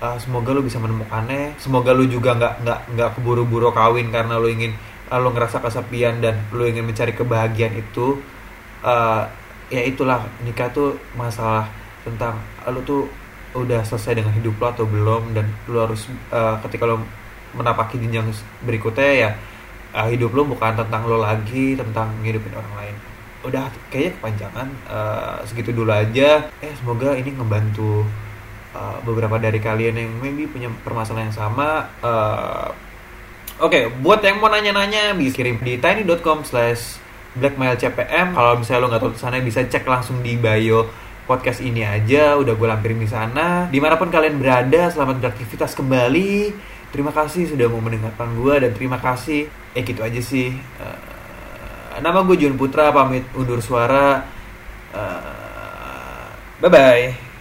uh, semoga lo bisa menemukannya. Semoga lo juga nggak nggak nggak keburu-buru kawin karena lo ingin uh, lo ngerasa kesepian dan lo ingin mencari kebahagiaan itu. Uh, ya itulah nikah tuh masalah tentang lo tuh udah selesai dengan hidup lo atau belum dan lo harus uh, ketika lo menapaki jenjang berikutnya ya uh, hidup lo bukan tentang lo lagi tentang ngidupin orang lain. Udah kayaknya kepanjangan uh, segitu dulu aja. Eh semoga ini ngebantu uh, beberapa dari kalian yang maybe punya permasalahan yang sama uh, oke okay, buat yang mau nanya-nanya bisa kirim di tiny.com slash blackmailcpm. Kalau misalnya lo nggak tahu sana bisa cek langsung di bio podcast ini aja. Udah gue lampirin di sana. Di mana pun kalian berada selamat beraktivitas kembali. Terima kasih sudah mau mendengarkan gue dan terima kasih. Eh gitu aja sih. Uh, nama gue Jun Putra pamit undur suara. Uh, bye bye